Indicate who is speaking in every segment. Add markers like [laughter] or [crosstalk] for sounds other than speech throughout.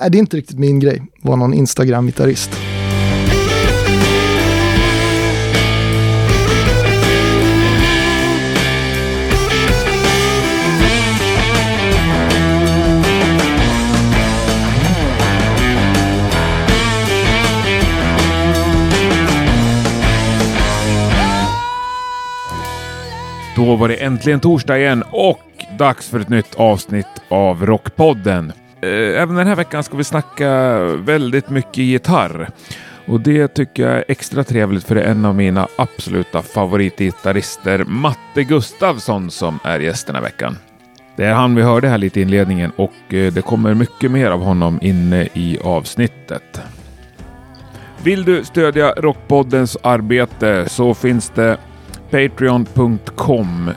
Speaker 1: Nej, det är inte riktigt min grej, vara någon Instagram-gitarrist.
Speaker 2: Då var det äntligen torsdag igen och dags för ett nytt avsnitt av Rockpodden. Eh, även den här veckan ska vi snacka väldigt mycket gitarr. Och det tycker jag är extra trevligt för det är en av mina absoluta favoritgitarrister, Matte Gustavsson, som är gäst den här veckan. Det är han vi hörde här lite i inledningen och eh, det kommer mycket mer av honom inne i avsnittet. Vill du stödja Rockpoddens arbete så finns det patreon.com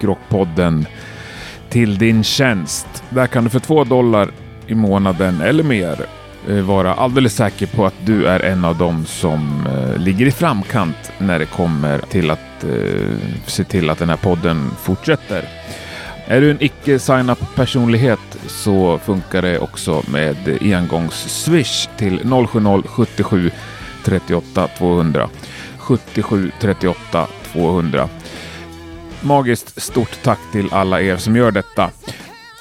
Speaker 2: rockpodden till din tjänst. Där kan du för två dollar i månaden eller mer eh, vara alldeles säker på att du är en av dem som eh, ligger i framkant när det kommer till att eh, se till att den här podden fortsätter. Är du en icke sign-up personlighet så funkar det också med engångs-swish till 070 77 38 200. 77 38 200. Magiskt stort tack till alla er som gör detta.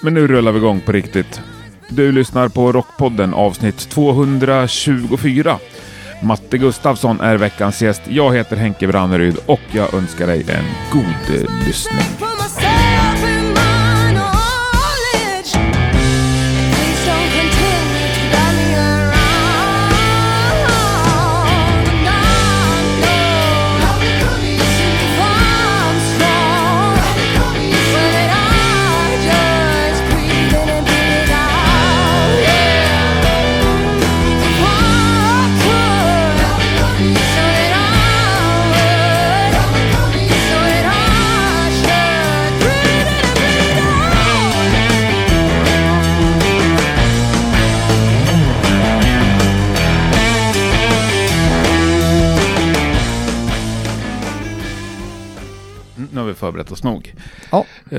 Speaker 2: Men nu rullar vi igång på riktigt. Du lyssnar på Rockpodden avsnitt 224. Matte Gustafsson är veckans gäst. Jag heter Henke Branneryd och jag önskar dig en god lyssning.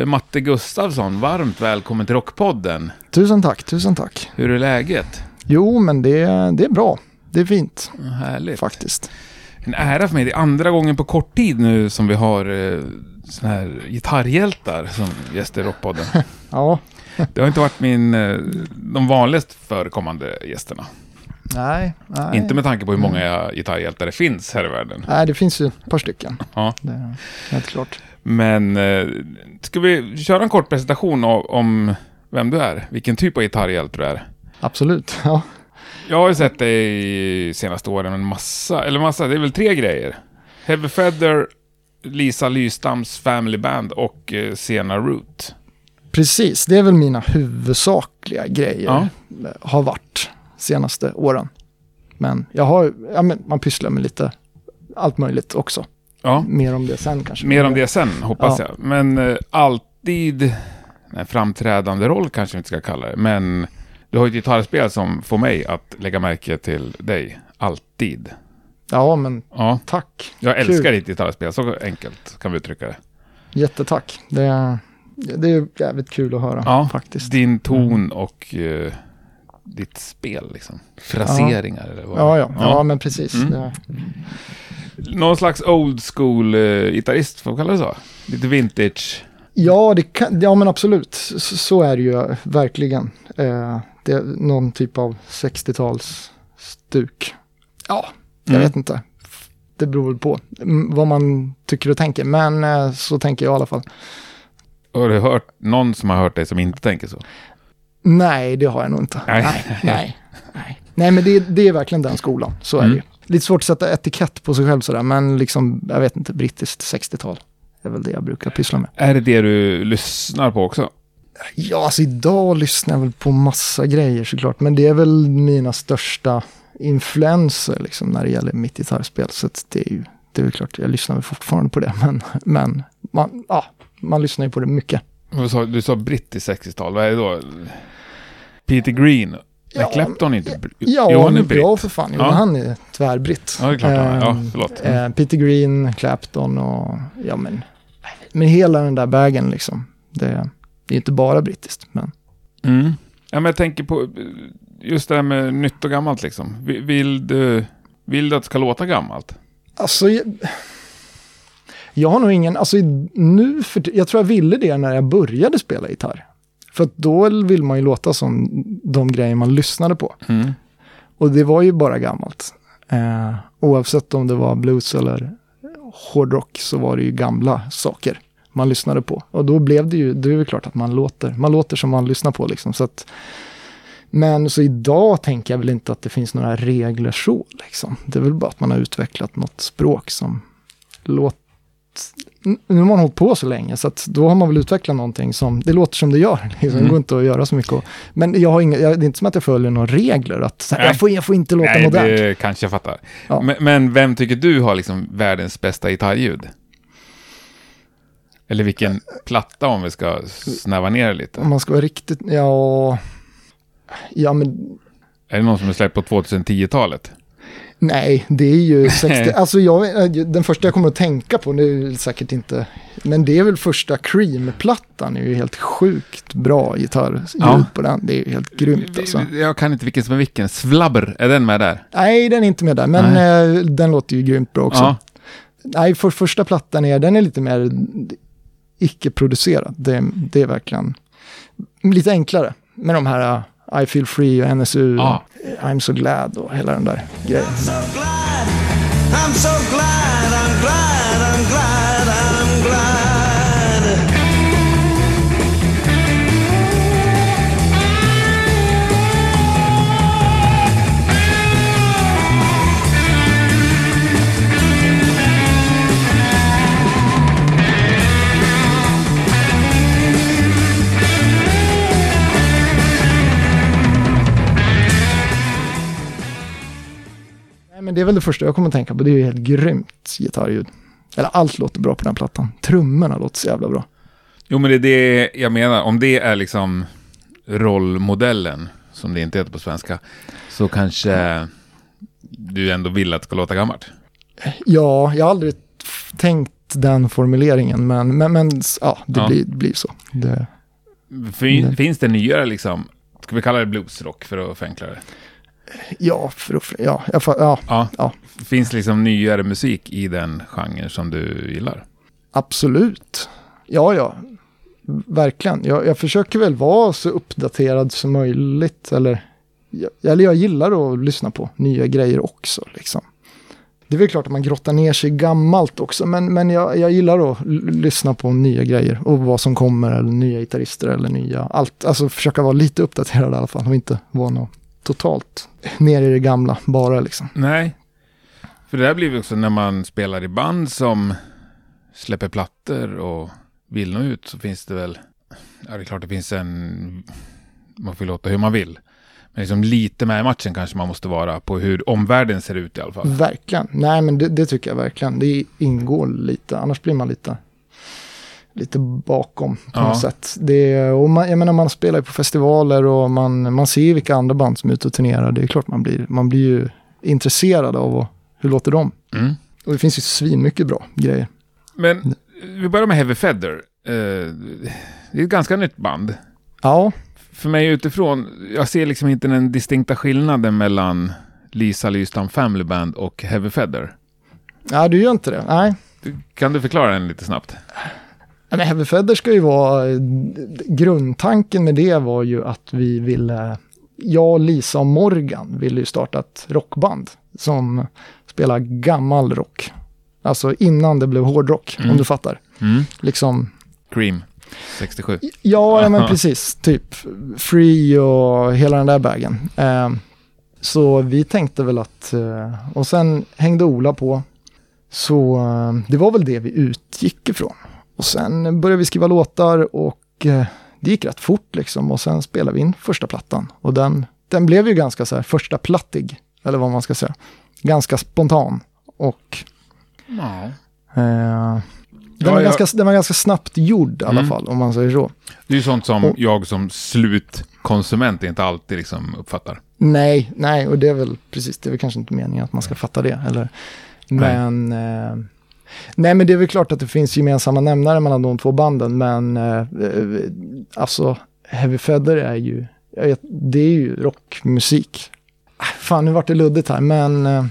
Speaker 2: Matte Gustavsson, varmt välkommen till Rockpodden.
Speaker 1: tusen tack, tusen tack.
Speaker 2: Hur är läget?
Speaker 1: Jo, men det, det är bra. Det är fint,
Speaker 2: Härligt.
Speaker 1: faktiskt.
Speaker 2: En ära för mig. Det är andra gången på kort tid nu som vi har eh, såna här gitarrhjältar som gäster i Rockpodden. [laughs]
Speaker 1: Ja,
Speaker 2: Det har inte varit min, eh, de vanligast förekommande gästerna.
Speaker 1: Nej, nej.
Speaker 2: Inte med tanke på hur många gitarrhjältar det finns här i världen.
Speaker 1: Nej, det finns ju ett par stycken.
Speaker 2: Ja.
Speaker 1: Det är helt klart.
Speaker 2: Men eh, ska vi köra en kort presentation av, om vem du är? Vilken typ av gitarrhjälte du är?
Speaker 1: Absolut. Ja,
Speaker 2: Jag har ju sett dig i senaste åren en massa, eller massa, det är väl tre grejer. Heavy Feather, Lisa Lystams Family Band och eh, Sena Root.
Speaker 1: precis. Det är väl mina huvudsakliga grejer.
Speaker 2: Ja.
Speaker 1: Har varit senaste åren. Men jag har, ja men man pysslar med lite allt möjligt också.
Speaker 2: Ja,
Speaker 1: Mer om det sen kanske.
Speaker 2: mer om det sen hoppas
Speaker 1: Ja.
Speaker 2: jag. Men eh, alltid, nej, framträdande roll kanske vi inte ska kalla det, men du har ju ett gitarrspel som får mig att lägga märke till dig. Alltid.
Speaker 1: Ja, men
Speaker 2: Ja,
Speaker 1: tack.
Speaker 2: jag
Speaker 1: Kul.
Speaker 2: älskar ditt gitarrspel, så enkelt kan vi uttrycka det.
Speaker 1: Jättetack. Det är, det är jävligt kul att höra
Speaker 2: Ja,
Speaker 1: faktiskt.
Speaker 2: Din ton och eh, ditt spel liksom. Fraseringar eller vad
Speaker 1: Ja, ja, ja, men precis.
Speaker 2: Mm.
Speaker 1: Det,
Speaker 2: Någon slags old school eh, gitarrist, får vi kalla det så? Lite vintage.
Speaker 1: ja, det kan, ja, men absolut. Så, så är det ju verkligen. Eh, det är någon typ av 60-tals stuk. Ja, jag
Speaker 2: Mm.
Speaker 1: vet inte. Det beror väl på mm, vad man tycker och tänker. Men eh, så tänker jag i alla fall.
Speaker 2: Har du hört någon som har hört dig som inte tänker så?
Speaker 1: Nej, det har jag nog inte.
Speaker 2: Nej.
Speaker 1: Nej, [laughs] nej. Nej, nej men det, det är verkligen den skolan. Så är
Speaker 2: Mm.
Speaker 1: det ju. Lite svårt att sätta etikett på sig själv sådär, men liksom, jag vet inte, brittiskt 60-tal. Det är väl det jag brukar pyssla med.
Speaker 2: Är det det du lyssnar på också?
Speaker 1: Ja, alltså idag lyssnar jag väl på massa grejer såklart, men det är väl mina största influenser liksom när det gäller mitt gitarrspel. Så det är ju, det är klart, jag lyssnar väl fortfarande på det, men, men man, ja, man lyssnar ju på det mycket.
Speaker 2: Vad sa- Du sa brittiskt 60-tal, vad är det då? Peter Green? Nej,
Speaker 1: Ja,
Speaker 2: Clapton är inte... br-
Speaker 1: Ja,
Speaker 2: Jo, han är britt.
Speaker 1: ja för fan, jo,
Speaker 2: Ja.
Speaker 1: han är tvärbritt.
Speaker 2: Ja, det är klart han är. Ja,
Speaker 1: Ehm,
Speaker 2: förlåt.
Speaker 1: Eh, Peter Green, Clapton och ja men, men hela den där vägen liksom. Det, det är inte bara brittiskt, men
Speaker 2: Mm. Ja, men jag tänker på... just det här med nytt och gammalt liksom. Vi- Vill du, vill du att det ska låta gammalt?
Speaker 1: Alltså, jag, har nog ingen, alltså nu för, jag tror jag ville det när jag började spela gitarr. För då vill man ju låta som de grejer man lyssnade på.
Speaker 2: Mm.
Speaker 1: Och det var ju bara gammalt. Eh, oavsett om det var blues eller hårdrock så var det ju gamla saker man lyssnade på. Och då blev det ju, det är ju klart att man låter, man låter som man lyssnar på liksom. Så att, men så idag tänker jag väl inte att det finns några regler så liksom. Det är väl bara att man har utvecklat något språk som låter nu har man hållit på så länge så att då har man väl utvecklat någonting som, det låter som det gör. [laughs] Liksom. Det
Speaker 2: Mm.
Speaker 1: går inte att göra så mycket. Och, men jag har inga, jag, det är inte som att jag följer några regler. Att här, jag, får, jag får inte låta
Speaker 2: Nej,
Speaker 1: modernt.
Speaker 2: det kanske jag fattar.
Speaker 1: Ja.
Speaker 2: Men, men vem tycker du har liksom världens bästa gitarrljud? Eller vilken platta om vi ska snäva ner det lite?
Speaker 1: Om man ska vara riktigt, ja... Ja men
Speaker 2: Är det någon som är släppt på 2010-talet?
Speaker 1: Nej, det är ju [laughs] 60, alltså jag, den första jag kommer att tänka på, är säkert inte, men det är väl första Cream-plattan, är ju helt sjukt bra gitarrljud
Speaker 2: Ja.
Speaker 1: på den, det är ju helt grymt alltså.
Speaker 2: Jag kan inte vilken som är vilken. Svlabber, är den med där?
Speaker 1: Nej, den är inte med där, men eh, den låter ju grymt bra också.
Speaker 2: Ja.
Speaker 1: Nej, för första plattan är, den är lite mer icke-producerad. Det, det är verkligen lite enklare med de här uh, I feel free och NSU, och I'm so glad och hela den där grejen.
Speaker 3: so glad. I'm so glad. I'm glad.
Speaker 1: Det är väl det första jag kommer att tänka på. Det är ju helt grymt gitarrljud. Eller allt låter bra på den plattan. Trummorna låter så jävla bra.
Speaker 2: Jo, men det är det jag menar. Om det är liksom rollmodellen, som det inte heter på svenska, så kanske du ändå vill att det ska låta gammalt.
Speaker 1: Ja, jag har aldrig tänkt den formuleringen, men, men, men ja, det
Speaker 2: Ja.
Speaker 1: Blir, blir så. Det,
Speaker 2: Fin,
Speaker 1: Mm.
Speaker 2: Finns det nyare liksom, ska vi kalla det bluesrock för att förenkla det?
Speaker 1: Ja, för, ja, jag, ja,
Speaker 2: Ja.
Speaker 1: Ja.
Speaker 2: Finns det liksom nyare musik i den genren som du gillar?
Speaker 1: Absolut. Ja, ja. Verkligen. Jag, jag försöker väl vara så uppdaterad som möjligt. Eller jag, eller jag gillar att lyssna på nya grejer också. Liksom. Det är väl klart att man grottar ner sig gammalt också. Men, men jag, jag gillar att lyssna på nya grejer. Och vad som kommer. Eller nya gitarrister eller nya. Allt. Alltså försöka vara lite uppdaterad i alla fall. Och inte vara något totalt ner i det gamla bara liksom.
Speaker 2: Nej. För det där blir ju också när man spelar i band som släpper plattor och vill nå ut så finns det väl, ja det är klart det finns en, man får låta hur man vill. Men liksom lite med i matchen kanske man måste vara på hur omvärlden ser ut i alla fall.
Speaker 1: Verkligen. Nej, men det, det tycker jag verkligen. Det ingår lite. Annars blir man lite, lite bakom på
Speaker 2: Ja.
Speaker 1: något sätt. Det, och man, jag menar, man spelar ju på festivaler och man, man ser vilka andra band som är ute och turnerar. Det är klart man blir, man blir ju intresserad av vad- hur låter de.
Speaker 2: Mm.
Speaker 1: Och det finns ju svinmycket bra grejer.
Speaker 2: Men vi börjar med Heavy Feather. Eh, det är ett ganska nytt band.
Speaker 1: Ja,
Speaker 2: För mig utifrån, jag ser liksom inte den distinkta skillnaden mellan Lisa Lystam Family Band och Heavy Feather.
Speaker 1: ja du gör inte det. Nej.
Speaker 2: Kan du förklara den lite snabbt?
Speaker 1: Men Heavy Feather ska ju vara, grundtanken med det var ju att vi ville, jag, Lisa och Morgan ville ju starta ett rockband som spelar gammal rock. Alltså innan det blev hårdrock,
Speaker 2: Mm.
Speaker 1: om du fattar.
Speaker 2: Mm.
Speaker 1: Liksom,
Speaker 2: Cream, 67.
Speaker 1: ja, ja men [laughs] precis, typ Free och hela den där vägen. Eh, så vi tänkte väl att, eh, och sen hängde Ola på. Så eh, det var väl det vi utgick ifrån. Och sen började vi skriva låtar och eh, det gick rätt fort liksom. Och sen spelade vi in första plattan. Och den, den blev ju ganska så här första plattig, eller vad man ska säga. Ganska spontan. Och
Speaker 2: Ja.
Speaker 1: eh, den,
Speaker 2: Ja,
Speaker 1: var
Speaker 2: jag-
Speaker 1: ganska, den var ganska snabbt gjord i alla
Speaker 2: Mm.
Speaker 1: fall, om man säger så.
Speaker 2: Det är ju sånt som
Speaker 1: Och-
Speaker 2: jag som slutkonsument inte alltid liksom uppfattar.
Speaker 1: Nej, nej, och det är väl precis, det är väl kanske inte meningen att man ska fatta det. Eller, men, eh, nej, men det är väl klart att det finns gemensamma nämnare mellan de två banden, men eh, eh, alltså Heavy Feather är ju vet, det är ju rockmusik. Ah, Fan, nu vart det luddigt här, men eh,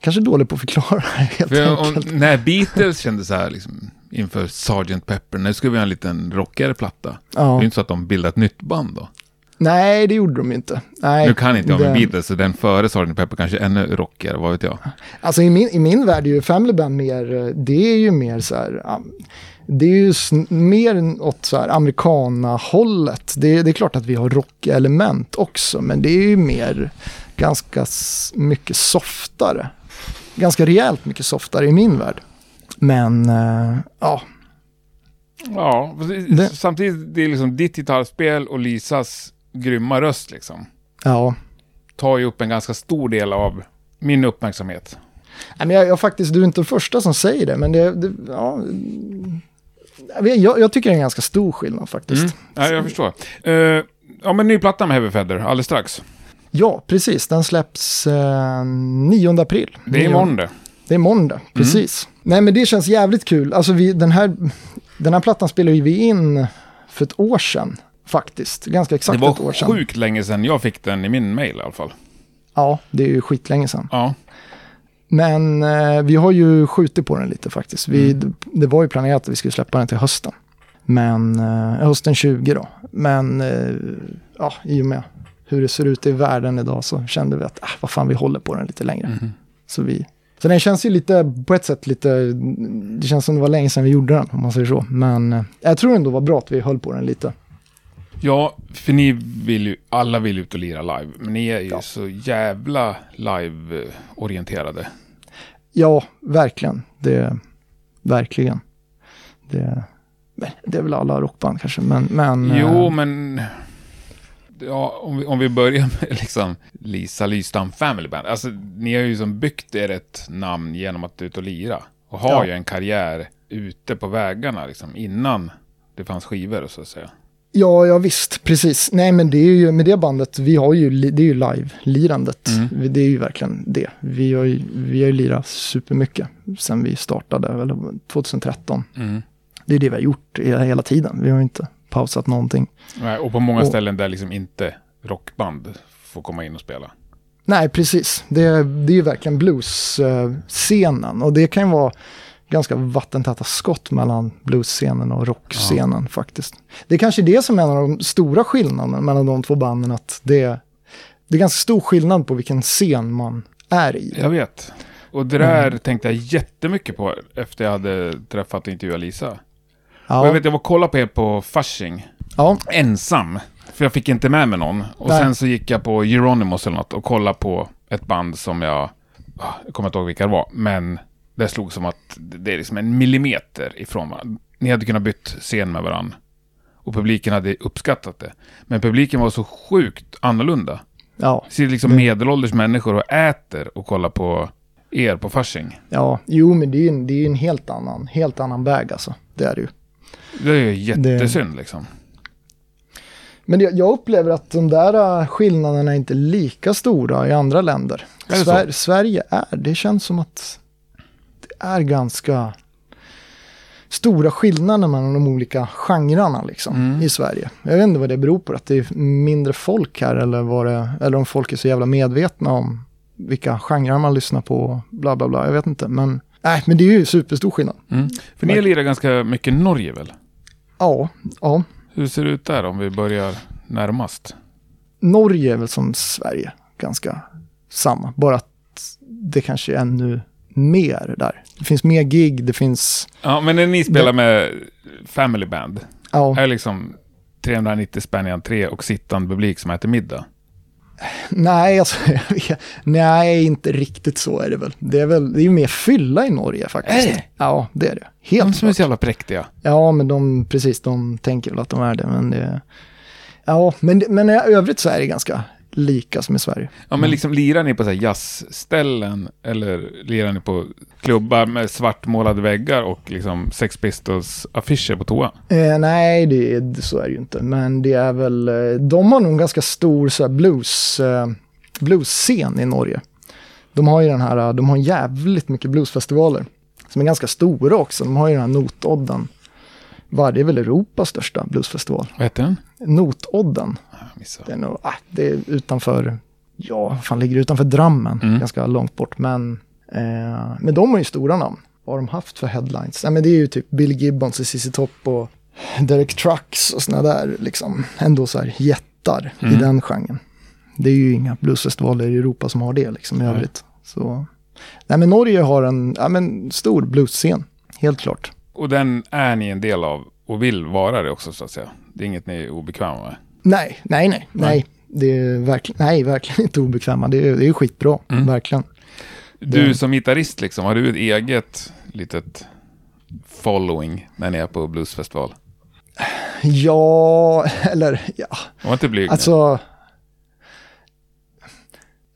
Speaker 1: kanske dålig på att förklara [laughs] helt
Speaker 2: För
Speaker 1: enkelt.
Speaker 2: och, när Beatles kände så här liksom, inför Sgt. Pepper, nu ska vi ha en liten rockigare platta. Det är
Speaker 1: Ja.
Speaker 2: ju inte så att de bildade ett nytt band då.
Speaker 1: Nej, det gjorde de inte. Nej,
Speaker 2: nu kan inte jag med
Speaker 1: det-
Speaker 2: Beatles, så den före Sgt. Pepper kanske är ännu rockigare, vad vet jag.
Speaker 1: Alltså i min, i min värld är ju Family Band mer, eh, det är ju mer så här, det är ju mer åt så här amerikana-hållet. Det, det är klart att vi har rockelement också, men det är ju mer ganska mycket softare. Ganska rejält mycket softare i min värld. Men, eh, ja,
Speaker 2: Ja,
Speaker 1: Det-
Speaker 2: samtidigt, det är liksom ditt gitarrspel och Lisas grymma röst liksom.
Speaker 1: ja.
Speaker 2: Tar ju upp en ganska stor del av min uppmärksamhet.
Speaker 1: Nej, men jag, jag faktiskt, du är inte den första som säger det, men det, det ja, mm, jag, jag, tycker det är en ganska stor skillnad faktiskt.
Speaker 2: Mm. Ja, jag förstår. Eh, ja, men ny platta med Heavy Feather alldeles strax.
Speaker 1: Ja, precis. Den släpps eh, 9 april.
Speaker 2: Det är
Speaker 1: Nio-
Speaker 2: imorgon det.
Speaker 1: Är måndag, precis. Nej, men det känns jävligt kul. Alltså, vi, den, här, den här plattan spelade vi in för ett år sedan, faktiskt. Ganska
Speaker 2: Det
Speaker 1: exakt
Speaker 2: var
Speaker 1: ett år sedan.
Speaker 2: sjukt länge sedan jag fick den i min mail i alla fall.
Speaker 1: Ja, det är ju skitlänge sedan.
Speaker 2: Ja.
Speaker 1: Men eh, vi har ju skjutit på den lite faktiskt. Vi,
Speaker 2: Mm.
Speaker 1: Det var ju planerat att vi skulle släppa den till hösten. Men, eh, hösten 20 då. Men, eh, ja, i och med hur det ser ut i världen idag så kände vi att, ah, vad fan, vi håller på den lite längre.
Speaker 2: Mhm.
Speaker 1: Så vi... Så den känns ju lite, på ett sätt lite, det känns som det var länge sedan vi gjorde den, om man säger så. Men eh, jag tror ändå det var bra att vi höll på den lite.
Speaker 2: Ja, för ni vill ju, alla vill ut och lira live, men ni är ju
Speaker 1: Ja.
Speaker 2: så jävla live-orienterade.
Speaker 1: Ja, verkligen. Det, verkligen. Det, det är väl alla rockband kanske, men... men
Speaker 2: Jo,
Speaker 1: eh,
Speaker 2: men... Ja, om vi, om vi börjar med [laughs] liksom Lisa Lystam Family Band. Alltså, ni har ju som byggt er ett namn genom att ut och lira. Och har
Speaker 1: Ja.
Speaker 2: ju en karriär ute på vägarna liksom, innan det fanns skivor så att säga.
Speaker 1: Ja, ja visst, precis. Nej, men det är ju med det bandet, vi har ju, det är ju live-lirandet.
Speaker 2: Mm.
Speaker 1: Det är ju verkligen det. Vi har ju, vi har ju lirat supermycket sen vi startade, eller 2013.
Speaker 2: Mm.
Speaker 1: Det är det vi har gjort he- hela tiden. Vi har ju inte pausat någonting.
Speaker 2: Nej, Och på många
Speaker 1: Och-
Speaker 2: ställen där liksom inte rockband får komma in och spela.
Speaker 1: Nej, precis. Det, det är ju verkligen blues-scenen. Och det kan ju vara ganska vattentäta skott mellan blues-scenen och rockscenen faktiskt. Det är kanske det som är en av de stora skillnaderna mellan de två banden. Att det, det är ganska stor skillnad på vilken scen man är i.
Speaker 2: Jag vet. Och det där tänkte jag jättemycket på efter jag hade träffat och intervjuat Lisa. Och jag
Speaker 1: Ja,
Speaker 2: vet, jag var och kollade på er på Fasching.
Speaker 1: ja,
Speaker 2: ensam. För jag fick inte med mig någon. Och
Speaker 1: Nej.
Speaker 2: sen så gick jag på Euronymous eller något och kollade på ett band som jag... ah, Jag kommer inte ihåg vilka det var. Men det slog som att det är liksom en millimeter ifrån varandra. Ni hade kunnat bytt scen med varandra. Och publiken hade uppskattat det. Men publiken var så sjukt annorlunda.
Speaker 1: ja,
Speaker 2: Sitter liksom
Speaker 1: Det-
Speaker 2: medelålders människor och äter och kollar på er på Fasching.
Speaker 1: ja. Jo, men det är ju en, det är en helt annan, helt annan väg alltså. Det är det ju.
Speaker 2: Det är ju jättesynd liksom.
Speaker 1: Men jag, upplever att de där äh, skillnaderna är inte lika stora i andra länder.
Speaker 2: Är det
Speaker 1: Sver-? Sverige är, det känns som att det är ganska stora skillnader mellan de olika genrerna liksom,
Speaker 2: Mm.
Speaker 1: i Sverige. Jag vet inte vad det beror på, att det är mindre folk här eller, vad det, eller om folk är så jävla medvetna om vilka genrer man lyssnar på, bla bla bla, jag vet inte. Men, nej, men det är ju superstor skillnad.
Speaker 2: Mm. För ni lirar ganska mycket Norge väl?
Speaker 1: Ja, ja.
Speaker 2: Hur ser det ut där om vi börjar närmast?
Speaker 1: Norge är väl som Sverige, ganska samma. Bara att det kanske är ännu mer där. Det finns mer gig, det finns...
Speaker 2: Ja, men när ni spelar med Family Band,
Speaker 1: Ja,
Speaker 2: är det liksom 390 spänn i entré och sittande publik som äter middag?
Speaker 1: nej, alltså, [laughs] nej, inte riktigt så är det väl. Det är väl, det är ju mer fylla i Norge faktiskt.
Speaker 2: Är det?
Speaker 1: Ja, det är det.
Speaker 2: De
Speaker 1: Helt
Speaker 2: som är
Speaker 1: klart.
Speaker 2: så jävla präktiga.
Speaker 1: Ja, men de, precis, de tänker väl att de är det, men det... Ja, men, men i övrigt så är det ganska lika som i Sverige.
Speaker 2: Ja, men liksom lirar ni på så här jazzställen eller lirar ni på klubbar med svartmålade väggar och liksom Sex Pistols-affischer på toa?
Speaker 1: Eh, nej, det, så är det ju inte. Men det är väl, eh, de har nog en ganska stor så här, blues, eh, blues-scen i Norge. De har ju den här, eh, de har jävligt mycket bluesfestivaler. Som är ganska stora också. De har ju den här Notodden. Vad, det är väl Europas största bluesfestival.
Speaker 2: Vad heter den?
Speaker 1: Notodden.
Speaker 2: Missa.
Speaker 1: Det är nog, ah, det är utanför, ja, fan ligger utanför Drammen,
Speaker 2: Mm.
Speaker 1: ganska långt bort. Men, eh, men de har ju stora namn. Vad har de haft för headlines? Nej, men det är ju typ Bill Gibbons i CC Top och Derek Trucks och såna där, liksom, ändå så här jättar i
Speaker 2: Mm.
Speaker 1: den genren. Det är ju inga bluesfestivaler i Europa som har det liksom i
Speaker 2: Nej.
Speaker 1: övrigt. Så, nej men Norge har en ja, men, stor bluesscen, helt klart.
Speaker 2: Och den är ni en del av och vill vara det också så att säga. Det är inget ni är obekväma med.
Speaker 1: Nej, nej, nej,
Speaker 2: Nej.
Speaker 1: Det är verkligen, nej, verkligen inte obekväma. Det är, det är skitbra,
Speaker 2: Mm.
Speaker 1: verkligen.
Speaker 2: Du
Speaker 1: Det-
Speaker 2: som gitarrist, liksom, har du ett eget litet following när ni är på bluesfestival?
Speaker 1: Ja, eller ja,
Speaker 2: Var inte blyg
Speaker 1: alltså.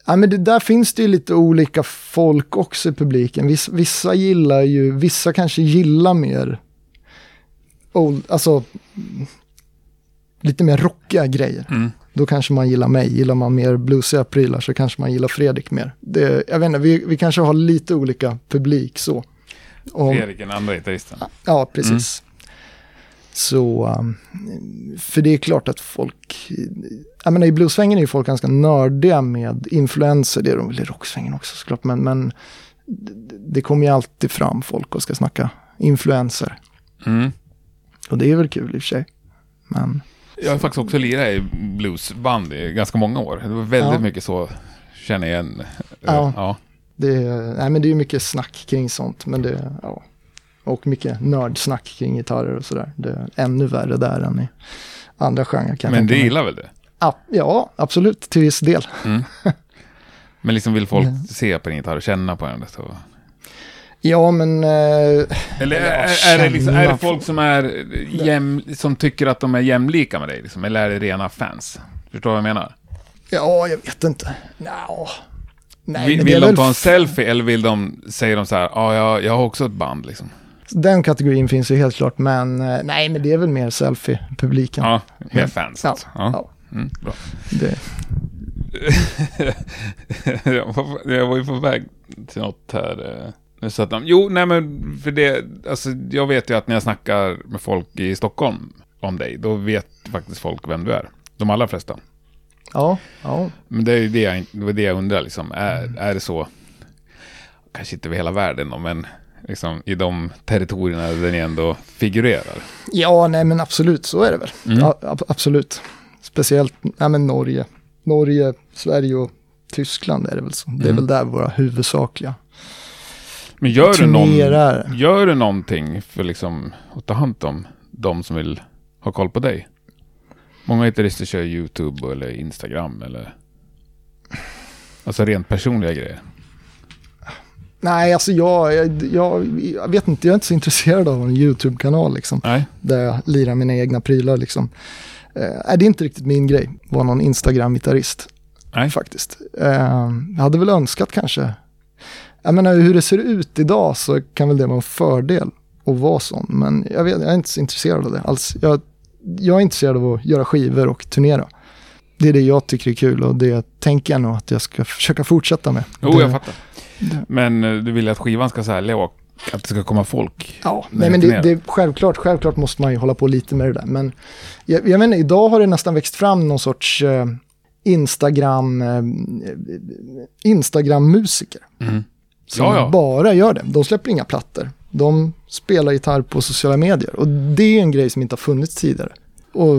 Speaker 1: Ja, men det, där finns det ju lite olika folk också i publiken. Vissa, vissa gillar ju, vissa kanske gillar mer, old, alltså lite mer rockiga grejer.
Speaker 2: Mm.
Speaker 1: Då kanske man gillar mig. Gillar man mer bluesiga prylar så kanske man gillar Fredrik mer. Det, jag vet inte, vi, vi kanske har lite olika publik så. Och-
Speaker 2: Fredrik, den andra gitarristen.
Speaker 1: Ja, precis. Så, um, för det är klart att folk, jag menar i bluesvängen är ju folk ganska nördiga med influenser, det är de väl i rocksvängen också såklart, men, men det- det kommer ju alltid fram folk och ska snacka influenser.
Speaker 2: Mm.
Speaker 1: Och det är väl kul i och för sig. Men
Speaker 2: Jag har faktiskt också lirat i bluesband i ganska många år. Det var väldigt
Speaker 1: Ja.
Speaker 2: mycket så, känner jag igen.
Speaker 1: Ja.
Speaker 2: ja.
Speaker 1: det är, nej, men det är mycket snack kring sånt, men det, ja. Och mycket nördsnack kring gitarrer och sådär. Det är ännu värre där än i andra genrer. kan
Speaker 2: Men du
Speaker 1: mig.
Speaker 2: gillar väl det?
Speaker 1: Ja, absolut, till viss del. [laughs]
Speaker 2: Men liksom vill folk se på din gitarr och känna på den? Så.
Speaker 1: Ja, men... Eh,
Speaker 2: Eller
Speaker 1: Ja,
Speaker 2: är, är, det liksom, är det folk som, är jäm, som tycker att de är jämlika med dig? Liksom? Eller är det rena fans? Förstår du vad jag menar?
Speaker 1: ja, jag vet inte. Nå. Nej,
Speaker 2: vill
Speaker 1: är
Speaker 2: vill de ta en selfie eller vill de, säger de så här, ah, jag, jag har också ett band liksom?
Speaker 1: Den kategorin finns ju helt klart, men eh, nej, men det är väl mer selfie-publiken.
Speaker 2: Ja, mer fans
Speaker 1: ja,
Speaker 2: alltså. Ja.
Speaker 1: ja.
Speaker 2: Mm, bra.
Speaker 1: Det, [laughs]
Speaker 2: jag, var, jag var ju på väg till något här. Nu så att de, jo, nej men för det, alltså jag vet ju att när jag snackar med folk i Stockholm om dig, då vet faktiskt folk vem du är. De allra flesta.
Speaker 1: ja, ja.
Speaker 2: Men det är ju det jag, det det jag undrar liksom. Är, är det så? Kanske inte över hela världen då, men liksom i de territorierna där ni ändå figurerar.
Speaker 1: Ja, nej, men absolut, så är det väl.
Speaker 2: Mm.
Speaker 1: Ja, ab- absolut. Speciellt, nej, men Norge. Norge, Sverige och Tyskland är det väl så. Det är
Speaker 2: Mm.
Speaker 1: väl där våra huvudsakliga
Speaker 2: Men gör du, någon, gör du någonting för liksom att ta hand om de som vill ha koll på dig? Många gitarrister kör YouTube eller Instagram eller... Alltså rent personliga grejer.
Speaker 1: Nej, alltså jag, jag, jag, jag vet inte, jag är inte så intresserad av en YouTube-kanal liksom.
Speaker 2: Nej.
Speaker 1: där jag lirar mina egna prylar liksom. Eh, det är inte riktigt min grej, vara någon Instagram-gitarrist
Speaker 2: Nej.
Speaker 1: faktiskt. Eh, jag hade väl önskat kanske, jag menar hur det ser ut idag så kan väl det vara en fördel att vara sån, men jag, vet, jag är inte så intresserad av det alls. Jag, jag är intresserad av att göra skivor och turnera. Det är det jag tycker är kul och det tänker jag nog att jag ska försöka fortsätta med.
Speaker 2: Jo,
Speaker 1: det,
Speaker 2: jag fattar.
Speaker 1: det-
Speaker 2: Men eh, du vill att skivan ska sälja och att det ska komma folk.
Speaker 1: Ja, nej, men det, det är självklart, självklart måste man ju hålla på lite med det där. Men jag, jag menar, idag har det nästan växt fram någon sorts eh, Instagram, eh, Instagram-musiker.
Speaker 2: Mm.
Speaker 1: Som
Speaker 2: Ja, ja.
Speaker 1: bara gör det. De släpper inga plattor. De spelar gitarr på sociala medier. Och det är en grej som inte har funnits tidigare. Och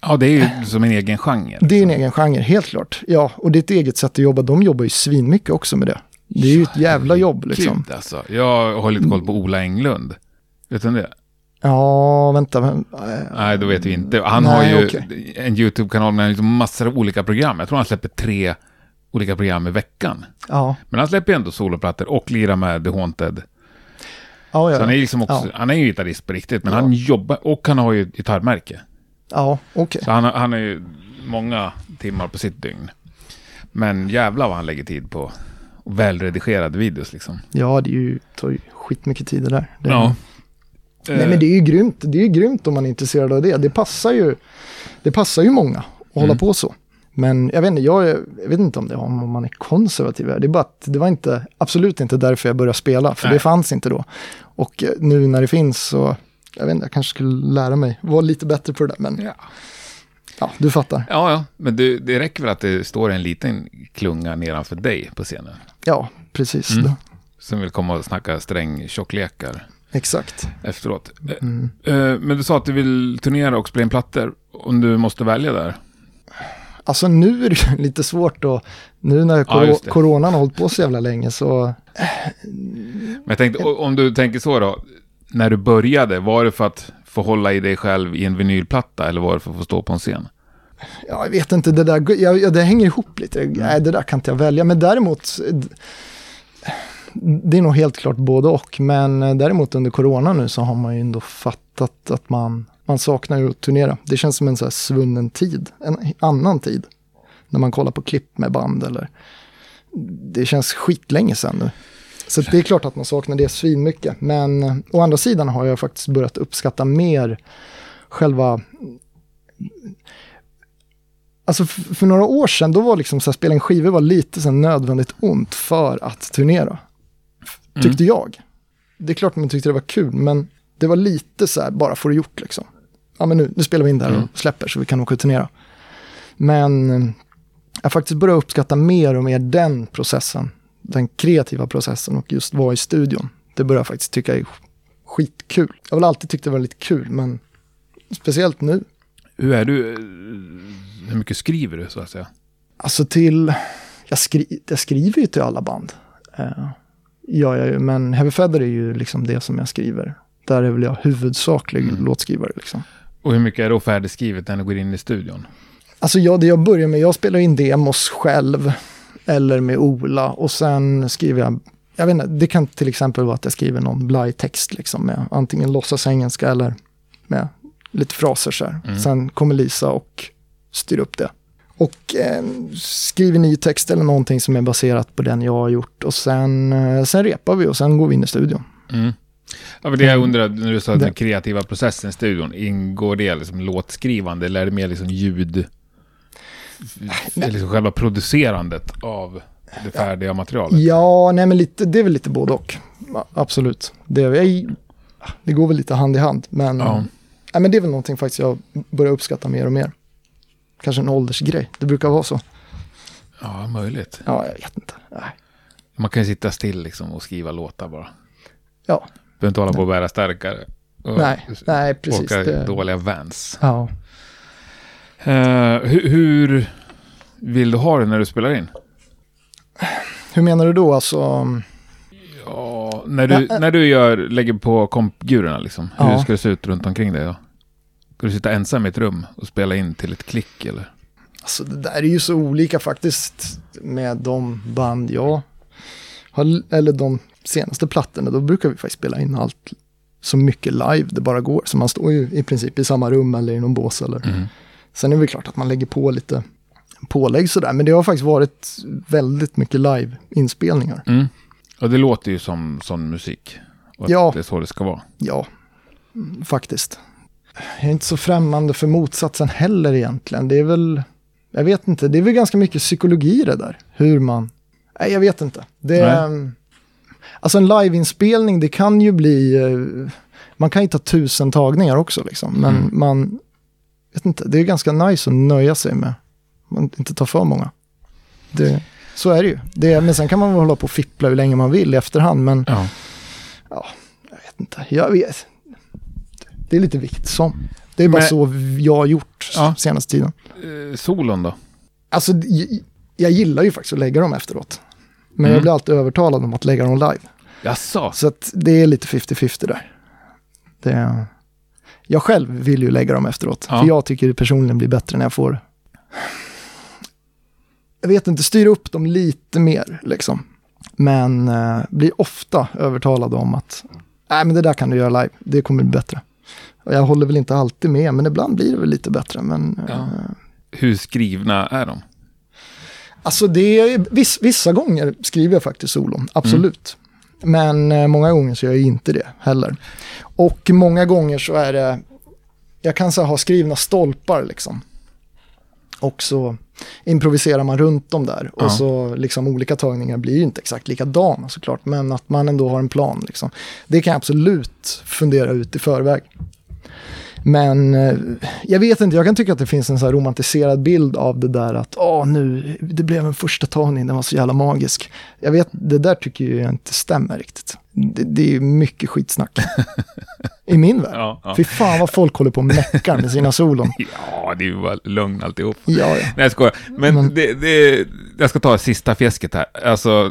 Speaker 2: Ja, det är ju som en egen genre.
Speaker 1: det är en egen genre, helt klart. Ja, och det är ett eget sätt att jobba. De jobbar ju svinmycket också med det. Det är ju ett jävla jobb liksom.
Speaker 2: Gud, alltså. Jag har lite koll på Ola Englund. Vet du det?
Speaker 1: Ja, vänta. Men,
Speaker 2: Nej, då vet vi inte. Han
Speaker 1: Nej,
Speaker 2: har ju
Speaker 1: okej.
Speaker 2: en YouTube-kanal med liksom massor av olika program. Jag tror han släpper tre olika program i veckan.
Speaker 1: ja,
Speaker 2: Men han släpper ju ändå soloplattor och lirar med The Haunted.
Speaker 1: ja,
Speaker 2: Så
Speaker 1: ja.
Speaker 2: han är liksom också, han är ju gitarrist på riktigt, men han jobbar, och han har ju gitarrmärke.
Speaker 1: Ja, okej.
Speaker 2: Så han, han har ju många timmar på sitt dygn. Men jävlar vad han lägger tid på välredigerade videos liksom.
Speaker 1: Ja, det är ju, tar ju skitmycket tid det där. Det,
Speaker 2: Ja.
Speaker 1: Nej, men det är ju grymt. Det är ju grymt om man är intresserad av det. Det passar ju, det passar ju många att hålla
Speaker 2: Mm.
Speaker 1: på så. Men jag vet inte, jag, jag vet inte om det är om man är konservativ. Det är bara att det var inte, absolut inte därför jag började spela, för
Speaker 2: Nej.
Speaker 1: det fanns inte då. Och eh, nu när det finns så, jag vet inte, jag kanske skulle lära mig vara lite bättre på det där. Men
Speaker 2: Ja.
Speaker 1: Ja, du fattar.
Speaker 2: Ja, ja, men det, det räcker väl att det står en liten klunga nedanför dig på scenen.
Speaker 1: Ja, precis.
Speaker 2: Mm. Som vill komma och snacka strängtjocklekar
Speaker 1: Exakt.
Speaker 2: efteråt.
Speaker 1: Mm.
Speaker 2: Eh, Men du sa att du vill turnera och spela in plattor. Om du måste välja där.
Speaker 1: Alltså nu är det [laughs] lite svårt då. Nu när
Speaker 2: Ja,
Speaker 1: kor- coronan har hållit på så jävla länge så...
Speaker 2: Men jag tänkte, om du tänker så då. När du började, var det för att få hålla i dig själv i en vinylplatta eller var det för att få stå på en scen?
Speaker 1: Ja, jag vet inte, det där, jag, det hänger ihop lite. Nej, det där kan inte jag välja. Men däremot, det är nog helt klart både och. Men eh, däremot under corona nu så har man ju ändå fattat att man, man saknar ju att turnera. Det känns som en så svunnen tid, en annan tid. När man kollar på klipp med band eller... Det känns skitlänge sedan nu. Så det är klart att man saknar det svinmycket. Men eh, å andra sidan har jag faktiskt börjat uppskatta mer själva Alltså för några år sedan, då var liksom så här, spela en skiva var lite så nödvändigt ont för att turnera. F- Tyckte jag. Det är klart man tyckte det var kul, men det var lite så här, bara få det gjort liksom. Ja men nu, nu spelar vi in där och släpper så vi kan åka och turnera. Men eh, jag faktiskt börjar uppskatta mer och mer den processen. Den kreativa processen och just vara i studion. Det börjar jag faktiskt tycka är skitkul. Jag har väl alltid tyckt det var lite kul, men speciellt nu.
Speaker 2: Hur är du? eh, Hur mycket skriver du så att säga?
Speaker 1: Alltså till, jag, skri, jag skriver ju till alla band. Uh, gör jag ju, men Heavy Feather är ju liksom det som jag skriver. Där är väl jag huvudsaklig
Speaker 2: Mm.
Speaker 1: låtskrivare liksom.
Speaker 2: Och hur mycket är då färdigskrivet när du går in i studion?
Speaker 1: Alltså jag, det jag börjar med, jag spelar in demos själv. Eller med Ola och sen skriver jag, jag vet inte, det kan till exempel vara att jag skriver någon blaj-text liksom med antingen låtsas engelska eller med lite fraser så här.
Speaker 2: Mm.
Speaker 1: Sen kommer Lisa och styr upp det. Och eh, skriver ny text eller någonting som är baserat på den jag har gjort. Och sen, eh, sen repar vi och sen går vi in i studion.
Speaker 2: Mm. Ja, det jag undrar, när du sa den kreativa processen i studion, ingår det liksom låtskrivande eller är det mer liksom ljud? Liksom själva producerandet av det färdiga materialet?
Speaker 1: Ja, nej men lite, det är väl lite både och. Absolut. Det, är, det går väl lite hand i hand. Men,
Speaker 2: Ja.
Speaker 1: nej, men det är väl någonting faktiskt jag börjar uppskatta mer och mer. Kanske en åldersgrej. Det brukar vara så.
Speaker 2: Ja, möjligt.
Speaker 1: Ja, jag vet inte. Nej.
Speaker 2: Man kan ju sitta still liksom och skriva låtar bara.
Speaker 1: Ja,
Speaker 2: Behöver inte hålla på och bära starkare.
Speaker 1: Nej, nej precis.
Speaker 2: Åka
Speaker 1: Det,
Speaker 2: dåliga vans.
Speaker 1: ja.
Speaker 2: Eh, hur, hur vill du ha det när du spelar in?
Speaker 1: Hur menar du då? Alltså,
Speaker 2: Ja, när du,
Speaker 1: Ja, äh.
Speaker 2: när du gör, lägger på kompgurorna liksom. Hur
Speaker 1: Ja.
Speaker 2: ska det se ut runt omkring dig då? Ska du sitta ensam i ett rum och spela in till ett klick eller?
Speaker 1: alltså, det där är ju så olika faktiskt med de band jag har, eller de senaste plattorna. Då brukar vi faktiskt spela in allt så mycket live det bara går. Så man står ju i princip i samma rum eller i någon bås eller
Speaker 2: Mm.
Speaker 1: Sen är det väl klart att man lägger på lite pålägg sådär, men det har faktiskt varit väldigt mycket live-inspelningar.
Speaker 2: Mm. Och det låter ju som sån musik. Och
Speaker 1: Ja.
Speaker 2: det är så det ska vara.
Speaker 1: Ja, faktiskt. Jag är inte så främmande för motsatsen heller egentligen. Det är väl, jag vet inte, det är väl ganska mycket psykologi det där. Hur man, nej jag vet inte. Det
Speaker 2: Nej.
Speaker 1: Alltså en liveinspelning, det kan ju bli, eh, man kan ju ta tusen tagningar också liksom. Men
Speaker 2: Mm.
Speaker 1: man, vet inte, det är ganska nice att nöja sig med, man inte ta för många. Det, så är det ju. Det, men sen kan man väl hålla på och fippla hur länge man vill i efterhand. Men
Speaker 2: Ja.
Speaker 1: jag vet inte. Jag vet. Det är lite vikt som. Det är bara
Speaker 2: Men-
Speaker 1: så jag har gjort
Speaker 2: Ja.
Speaker 1: senaste tiden.
Speaker 2: Eh, solon då?
Speaker 1: Alltså, j- jag gillar ju faktiskt att lägga dem efteråt. Men
Speaker 2: Mm.
Speaker 1: jag blir alltid övertalad om att lägga dem live.
Speaker 2: Jaså?
Speaker 1: Så att det är lite 50-50 där. Det, jag själv vill ju lägga dem efteråt.
Speaker 2: Ja.
Speaker 1: För jag tycker det personligen blir bättre när jag får... Jag vet inte, styra upp dem lite mer liksom. Men eh, blir ofta övertalad om att nej men det där kan du göra live, det kommer bli bättre. Och jag håller väl inte alltid med, men ibland blir det väl lite bättre. Men,
Speaker 2: Ja.
Speaker 1: eh,
Speaker 2: Hur skrivna är de?
Speaker 1: Alltså det är, viss, vissa gånger skriver jag faktiskt solon, absolut. Men eh, många gånger så gör jag inte det heller. Och många gånger så är det, jag kan så ha skrivna stolpar liksom. Och så improviserar man runt dem där.
Speaker 2: Ja.
Speaker 1: Och så liksom olika tagningar blir ju inte exakt likadana såklart. Men att man ändå har en plan liksom. Det kan jag absolut fundera ut i förväg. Men eh, jag vet inte, jag kan tycka att det finns en så romantiserad bild av det där att åh nu, det blev en första tagning, den var så jävla magisk. Jag vet, det där tycker jag inte stämmer riktigt. Det, det är mycket skitsnack. [laughs] I min värld.
Speaker 2: Ja, ja.
Speaker 1: Fy fan vad folk håller på och meckar med sina solon. [laughs]
Speaker 2: Ja, det är ju bara lögn alltihop.
Speaker 1: Ja, ja.
Speaker 2: Nej, jag skojar. Men,
Speaker 1: Men-
Speaker 2: Det, det, jag ska ta sista fjäsket här. Alltså,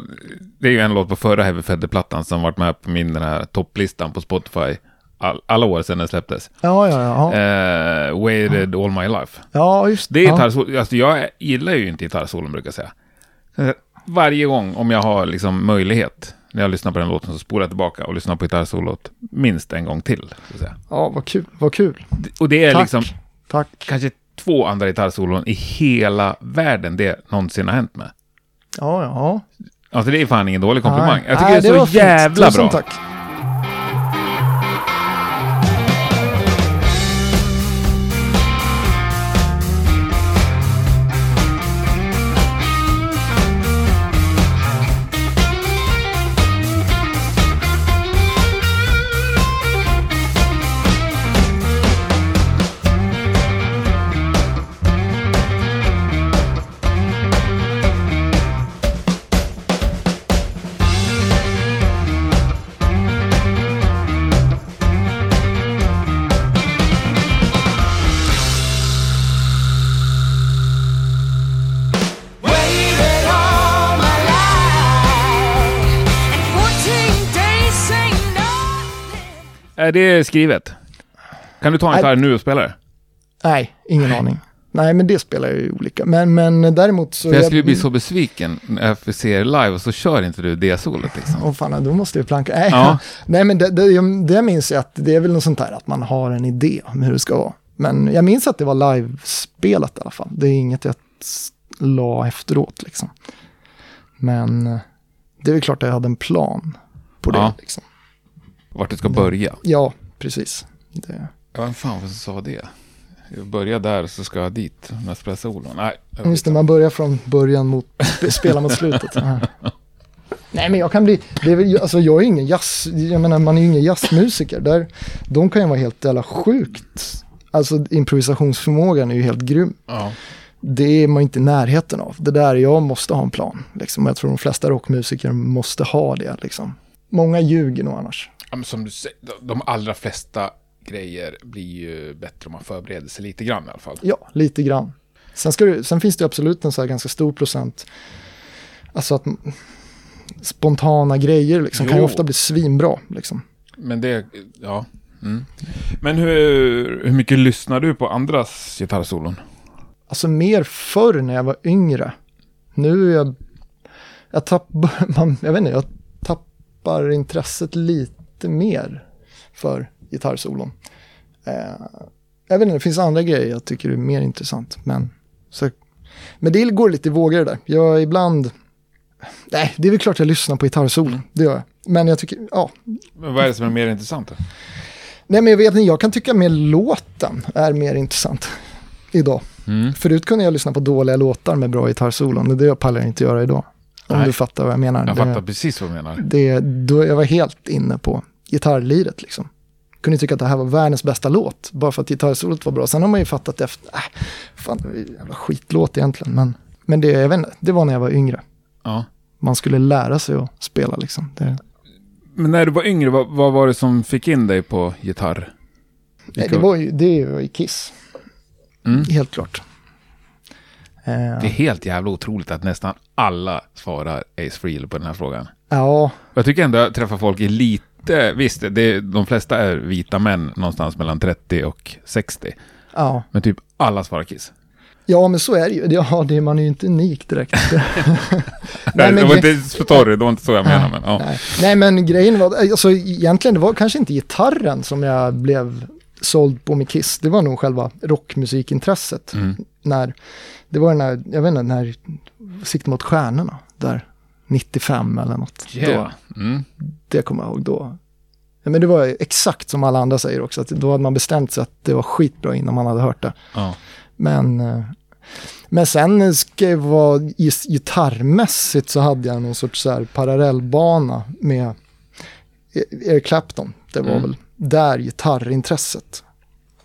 Speaker 2: det är ju en låt på förra Heavy Feather-plattan som varit med på min den här topplistan på Spotify all, alla år sedan den släpptes.
Speaker 1: Ja, ja, ja.
Speaker 2: Eh, Waited All My Life.
Speaker 1: Ja, just
Speaker 2: Det är
Speaker 1: ja.
Speaker 2: Alltså, jag gillar ju inte gitarrsolon brukar jag säga. Eh, Varje gång om jag har liksom möjlighet när jag lyssnar på den låten så spolar jag tillbaka och lyssnar på gitarrsolot minst en gång till.
Speaker 1: Ja, vad kul. Vad kul.
Speaker 2: Och det är
Speaker 1: Tack.
Speaker 2: liksom
Speaker 1: Tack.
Speaker 2: kanske två andra gitarrsolon i hela världen det någonsin har hänt med.
Speaker 1: Ja, ja.
Speaker 2: Alltså det är fan ingen dålig komplimang.
Speaker 1: Nej.
Speaker 2: Jag tycker
Speaker 1: Nej,
Speaker 2: det är så jävla bra.
Speaker 1: tack.
Speaker 2: Är det skrivet? Kan du ta en gitarr nu och spela det?
Speaker 1: Nej, ingen aning. Nej, men det spelar ju olika. Men, men däremot så...
Speaker 2: För jag skulle bli så besviken när jag får se er live och så kör inte du det solot liksom.
Speaker 1: Åh fan, då måste jag planka. Nej,
Speaker 2: Ja. [laughs]
Speaker 1: Nej men det, det, jag- det minns jag att det är väl något sånt här att man har en idé om hur det ska vara. Men jag minns att det var livespelat i alla fall. Det är inget jag la efteråt liksom. Men eh, det är väl klart att jag hade en plan på det.
Speaker 2: Ja.
Speaker 1: Liksom.
Speaker 2: Vart du ska börja.
Speaker 1: Ja, precis. Det.
Speaker 2: Ja, vem fan som sa det? Jag börjar där så ska jag dit solon. Nej,
Speaker 1: Just det, man börjar från början mot, sp- [laughs] spela mot slutet. Nej, men jag kan bli, det är väl, alltså jag är ingen jazz, jag menar man är ju ingen jazzmusiker. Där, de kan ju vara helt jävla sjukt. Alltså improvisationsförmågan är ju helt grym.
Speaker 2: ja.
Speaker 1: Det är man inte i närheten av. Det där, jag måste ha en plan. Liksom. Jag tror de flesta rockmusiker måste ha det. Liksom. Många ljuger nog annars.
Speaker 2: Ja, men som du säger, de- allra flesta grejer blir ju bättre om man förbereder sig lite grann i alla fall.
Speaker 1: Ja, lite grann. Sen, ska du, sen finns det absolut en så här ganska stor procent, alltså att spontana grejer liksom, kan ju ofta bli svinbra. Liksom.
Speaker 2: Men det, ja. Mm. Men hur, hur mycket lyssnar du på andras gitarrsolon?
Speaker 1: Alltså mer förr när jag var yngre. Nu är jag, jag tappar, [laughs] man, jag vet inte, jag tappar intresset lite mer för gitarrsolon. Eh, jag vet inte, det finns andra grejer jag tycker är mer intressant. Men, så, men det går lite i vågor det där. Jag ibland, nej, det är väl klart jag lyssnar på gitarrsolon, det gör jag. Men jag tycker, ja,
Speaker 2: Men vad är det som är mer intressant? Då?
Speaker 1: nej men jag vet inte, jag kan tycka mer låten är mer intressant idag.
Speaker 2: Mm.
Speaker 1: Förut kunde jag lyssna på dåliga låtar med bra gitarrsolon. Det pallar jag inte göra idag. Om
Speaker 2: Nej.
Speaker 1: du fattar vad jag menar.
Speaker 2: Jag
Speaker 1: det,
Speaker 2: fattar precis vad du menar.
Speaker 1: det, då jag var helt inne på gitarrliret liksom. Kunde tycka att det här var världens bästa låt. Bara för att gitarrsolot var bra. Sen har man ju fattat efter, äh, fan det var en jävla skitlåt egentligen. Men, men det, jag vet inte, det var när jag var yngre.
Speaker 2: Ja.
Speaker 1: Man skulle lära sig att spela liksom. Det,
Speaker 2: Men när du var yngre, vad, vad var det som fick in dig på gitarr?
Speaker 1: nej, det var ju, det var ju Kiss.
Speaker 2: Mm.
Speaker 1: Helt klart. Eh,
Speaker 2: Det är helt jävla otroligt att nästan alla svarar Ace Frehley på den här frågan.
Speaker 1: ja,
Speaker 2: Jag tycker ändå jag träffar folk i lite, visst, det, de flesta är vita män någonstans mellan 30 och 60.
Speaker 1: ja.
Speaker 2: Men typ alla svarar Kiss.
Speaker 1: Ja, men så är det ju. Ja, det, man är ju inte unik direkt. [laughs]
Speaker 2: Nej,
Speaker 1: men
Speaker 2: det var inte, sorry, det var inte så jag menade. Men, ja.
Speaker 1: Nej. Nej, men grejen var, alltså egentligen det var kanske inte gitarren som jag blev såld på med Kiss. Det var nog själva rockmusikintresset.
Speaker 2: Mm.
Speaker 1: När, det var den här, jag vet inte, när Sikte mot stjärnorna, där 95 eller något.
Speaker 2: Yeah.
Speaker 1: Då,
Speaker 2: Mm.
Speaker 1: det kommer jag ihåg då. Ja, men det var exakt som alla andra säger också, att då hade man bestämt sig att det var skitbra innan man hade hört det.
Speaker 2: Ja.
Speaker 1: Men, eh, men sen ska jag vara, gitarrmässigt så hade jag någon sorts så här parallellbana med E- Eric Clapton. Det var
Speaker 2: Mm.
Speaker 1: väl där gitarrintresset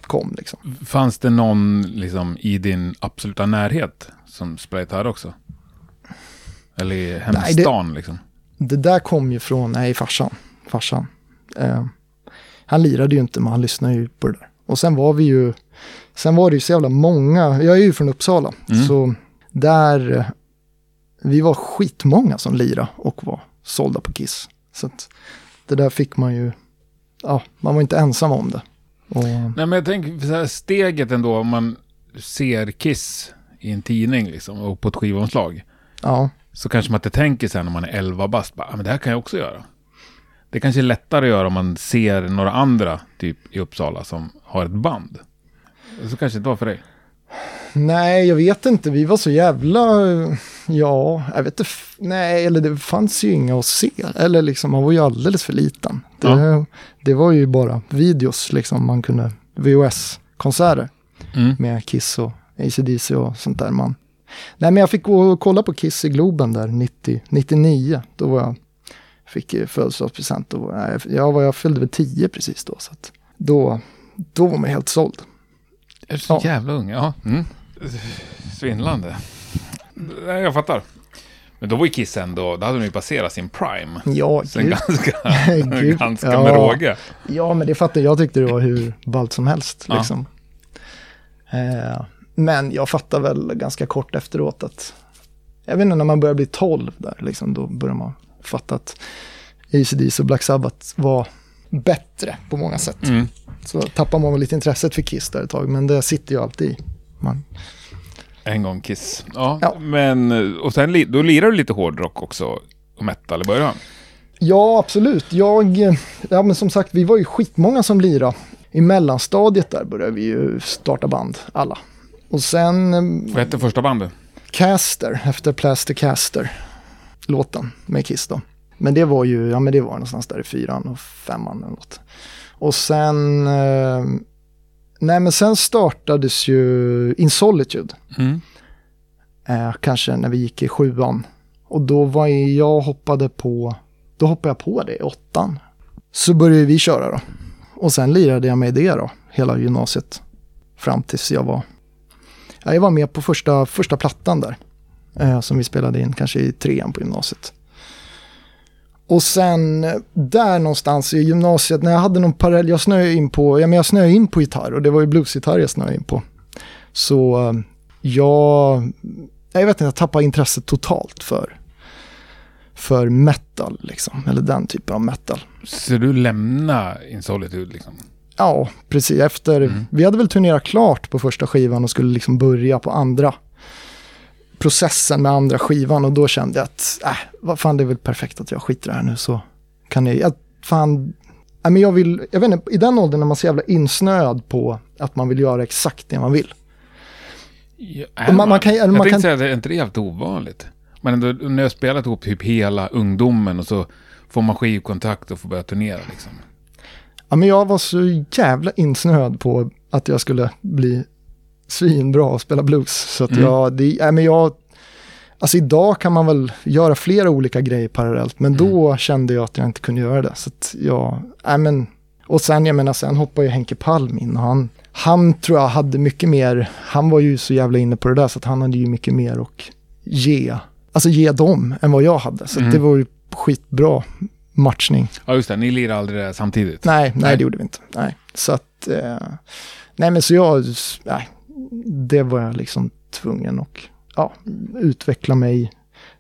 Speaker 1: kom liksom.
Speaker 2: Fanns det någon liksom, i din absoluta närhet som spelade gitarr också? Eller i
Speaker 1: Nej,
Speaker 2: hemstan liksom?
Speaker 1: Det där kom ju från, nej farsan, farsan. Eh, han lirade ju inte men han lyssnade ju på det där. Och sen var vi ju, sen var det ju så jävla många, jag är ju från Uppsala,
Speaker 2: Mm.
Speaker 1: så där, eh, vi var skitmånga som lirade och var sålda på Kiss. Så att det där fick man ju, ja, man var inte ensam om det. Och,
Speaker 2: Nej, men jag tänker så här, steget ändå om man ser Kiss i en tidning liksom, och på ett skivomslag.
Speaker 1: ja,
Speaker 2: Så kanske man inte tänker sen när man är 11 bast, bara, "Ah, men det här kan jag också göra. Det kanske är lättare att göra om man ser några andra typ i Uppsala som har ett band. Så kanske det inte var för dig.
Speaker 1: Nej, jag vet inte. Vi var så jävla, ja, jag vet inte. Nej, eller det fanns ju inga att se. Eller liksom, man var ju alldeles för liten. Det,
Speaker 2: Ja.
Speaker 1: det var ju bara videos, liksom. Man kunde, VHS-konserter
Speaker 2: Mm.
Speaker 1: med Kiss och ACDC och sånt där. Man. Nej, men jag fick gå och kolla på Kiss i Globen där 90, 99. Då var jag, fick jag födelsedagspresent. Då var jag, jag, var, jag fyllde väl 10 precis då. Så att då, då var man helt såld.
Speaker 2: Är du så
Speaker 1: Ja.
Speaker 2: jävla ung? Ja. Mm. Svindlande. Nej, jag fattar. Men då var ju Kiss ändå, då hade de ju passerat sin prime.
Speaker 1: Ja,
Speaker 2: Sen
Speaker 1: gud.
Speaker 2: ganska, [laughs]
Speaker 1: Gud, [laughs]
Speaker 2: ganska
Speaker 1: ja.
Speaker 2: med råge.
Speaker 1: Ja, men det fattar jag. Jag tyckte det var hur ballt som helst.
Speaker 2: Ja.
Speaker 1: Liksom. Eh, men jag fattar väl ganska kort efteråt att, jag vet inte, när man börjar bli 12 där, liksom, då börjar man fatta att ACDC och Black Sabbath var bättre på många sätt.
Speaker 2: Mm.
Speaker 1: Så tappar man väl lite intresset för Kiss där ett tag, men det sitter ju alltid i. Man,
Speaker 2: En gång Kiss. Ja,
Speaker 1: Ja.
Speaker 2: men och sen då lirar du lite hårdrock också och metal i början.
Speaker 1: Ja, absolut. Jag, ja men som sagt, vi var ju skitmånga som lirade. I mellanstadiet där började vi ju starta band, alla. Och sen
Speaker 2: Vad hette första bandet?
Speaker 1: Caster, efter Plaster Caster, låten med Kiss då. Men det var ju, ja men det var någonstans där i fyran och femman eller något. Och sen, eh, nej men sen startades ju In Solitude,
Speaker 2: Mm.
Speaker 1: eh, kanske när vi gick i sjuan. Och då var jag, hoppade på, då hoppade jag på det i åttan. Så började vi köra då. Och sen lirade jag med det då, hela gymnasiet. Fram tills jag var, ja, jag var med på första, första plattan där. Eh, som vi spelade in kanske i trean på gymnasiet. Och sen där någonstans i gymnasiet, när jag hade någon parallell, jag snöade in på, ja men jag snöade in på gitarr och det var ju bluesgitarr jag snöade in på. Så jag, jag vet inte, jag tappade intresset totalt för, för metal liksom, eller den typen av metal.
Speaker 2: Så du lämna In Solitude liksom?
Speaker 1: Ja, precis. Efter,
Speaker 2: Mm.
Speaker 1: vi hade väl turnerat klart på första skivan och skulle liksom börja på andra processen med andra skivan och då kände jag att, äh, vad fan det är väl perfekt att jag skiter i det här nu så kan ni, jag, fan, äh, men jag vill, jag vet inte, i den åldern när man är så jävla insnöad på att man vill göra exakt det man vill.
Speaker 2: Ja,
Speaker 1: man- man kan-
Speaker 2: jag
Speaker 1: man
Speaker 2: tänkte
Speaker 1: kan-
Speaker 2: säga att det är inte det jävligt ovanligt. Men ändå, när jag spelat ihop typ hela ungdomen och så får man skivkontakt och får börja turnera liksom.
Speaker 1: Ja, men jag var så jävla insnöad på att jag skulle bli svinbra och spela blues. Så att
Speaker 2: Mm.
Speaker 1: jag, det, äh, men jag, alltså idag kan man väl göra flera olika grejer parallellt, men då kände jag att jag inte kunde göra det. Så att jag, äh, men, och sen, jag menar, sen hoppade ju Henke Palm in och han, han tror jag hade mycket mer, han var ju så jävla inne på det där så att han hade ju mycket mer att ge, alltså ge dem än vad jag hade. Så att
Speaker 2: Mm.
Speaker 1: det var ju skitbra matchning.
Speaker 2: Ja, just det. Ni lirar aldrig det samtidigt.
Speaker 1: Nej, nej,
Speaker 2: Nej.
Speaker 1: det gjorde vi inte. Nej, så att, eh, nej men så jag, nej, det var jag liksom tvungen att, ja, utveckla mig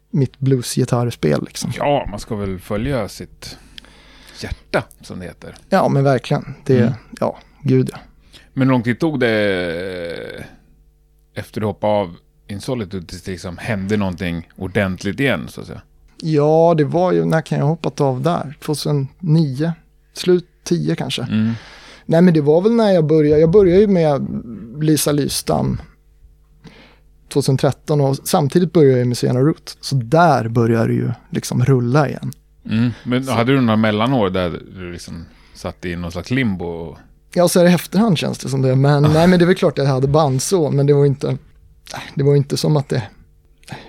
Speaker 1: mitt bluesgitarrspel liksom.
Speaker 2: Ja, man ska väl följa sitt hjärta, som det heter.
Speaker 1: Ja, men verkligen. Det,
Speaker 2: Mm.
Speaker 1: ja, gud ja.
Speaker 2: Men hur lång tid tog det efter du hoppade av In Solitude tills det liksom hände någonting ordentligt igen, så att säga?
Speaker 1: Ja, det var ju, när kan jag ha hoppat av där? 2009? Slut 10 kanske?
Speaker 2: Mm.
Speaker 1: Nej, men det var väl när jag började, jag började ju med Lisa Lystam 2013 och samtidigt började jag med Sienna Root. Så där började det ju liksom rulla igen.
Speaker 2: Mm. Men hade du några mellanår där du liksom satt i någon slags limbo? och-
Speaker 1: Ja, så här i efterhand känns det som det. Men, [laughs] nej, men det är väl klart att jag hade band så, men det var inte, det var inte som att det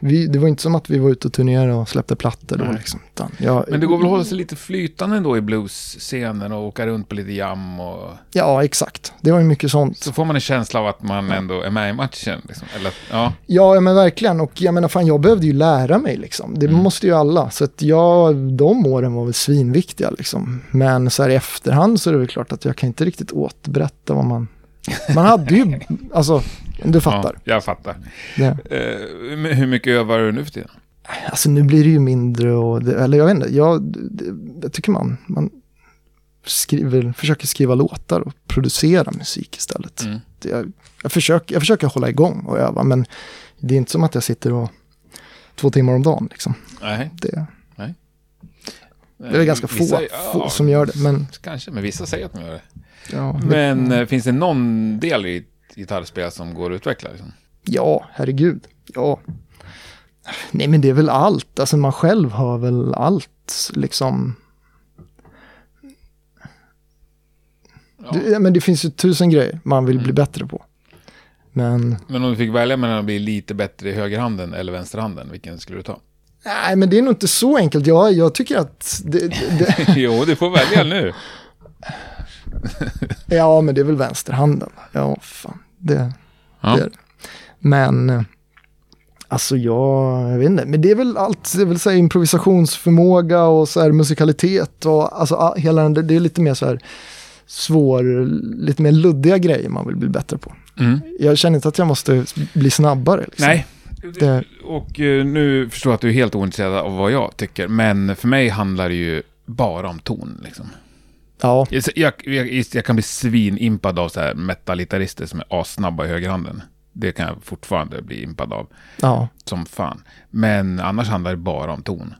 Speaker 1: vi, det var inte som att vi var ute och turnerade och släppte plattor då liksom. Jag,
Speaker 2: Men det går väl att hålla sig lite flytande då i blues-scenen och åka runt på lite jam och...
Speaker 1: Ja, exakt. Det var ju mycket sånt.
Speaker 2: Så får man en känsla av att man ändå är med i matchen. Liksom. Eller, ja.
Speaker 1: Ja, men verkligen. Och jag menar, fan, jag behövde ju lära mig liksom. Det måste ju alla. Så att jag, de åren var väl svinviktiga liksom. Men så här i efterhand så är det väl klart att jag kan inte riktigt återberätta vad man... Man hade ju, [laughs] alltså, du fattar.
Speaker 2: Ja, jag fattar.
Speaker 1: Det.
Speaker 2: Eh, hur mycket övar du nu för tiden?
Speaker 1: Alltså nu blir det ju mindre och, det, eller jag vet inte, jag, det, jag tycker man, man skriver, försöker skriva låtar och producera musik istället.
Speaker 2: Mm.
Speaker 1: Det, jag, jag, försöker, jag försöker hålla igång och öva, men det är inte som att jag sitter och två timmar om dagen liksom.
Speaker 2: Nej.
Speaker 1: Det,
Speaker 2: Nej.
Speaker 1: det är ganska få,
Speaker 2: Vissa-
Speaker 1: få
Speaker 2: ja,
Speaker 1: som gör det, men
Speaker 2: Kanske, men vissa säger att de gör det.
Speaker 1: ja,
Speaker 2: Men eh, finns det någon del i gitarrspel som går att utveckla? Liksom?
Speaker 1: ja herregud, ja. Nej men det är väl allt, alltså man själv har väl allt liksom.
Speaker 2: Ja.
Speaker 1: Det, ja, men det finns ju tusen grejer man vill bli
Speaker 2: Mm.
Speaker 1: bättre på. Men
Speaker 2: Men om du fick välja mellan att bli lite bättre i högerhanden eller vänsterhanden, vilken skulle du ta?
Speaker 1: nej, men det är nog inte så enkelt. Jag, jag tycker att det, det, det, [laughs]
Speaker 2: jo, du får välja nu.
Speaker 1: ja, men det är väl vänsterhanden. Ja, fan, det,
Speaker 2: Ja.
Speaker 1: det är det. Men alltså jag, jag vet inte, men det är väl allt, det så här improvisationsförmåga och så här musikalitet och alltså hela den, det- det är lite mer så här svår, lite mer luddiga grejer man vill bli bättre på.
Speaker 2: Mm.
Speaker 1: Jag känner inte att jag måste bli snabbare. Liksom.
Speaker 2: Nej.
Speaker 1: Det-
Speaker 2: Och eh, nu förstår jag att du är helt ointresserad av vad jag tycker, men för mig handlar det ju bara om ton. Liksom.
Speaker 1: Ja,
Speaker 2: Jag, jag, jag, kan bli svinimpad av så här metallgitarrister som är assnabba i högerhanden. Det kan jag fortfarande bli impad av.
Speaker 1: ja,
Speaker 2: som fan. Men annars handlar det bara om ton.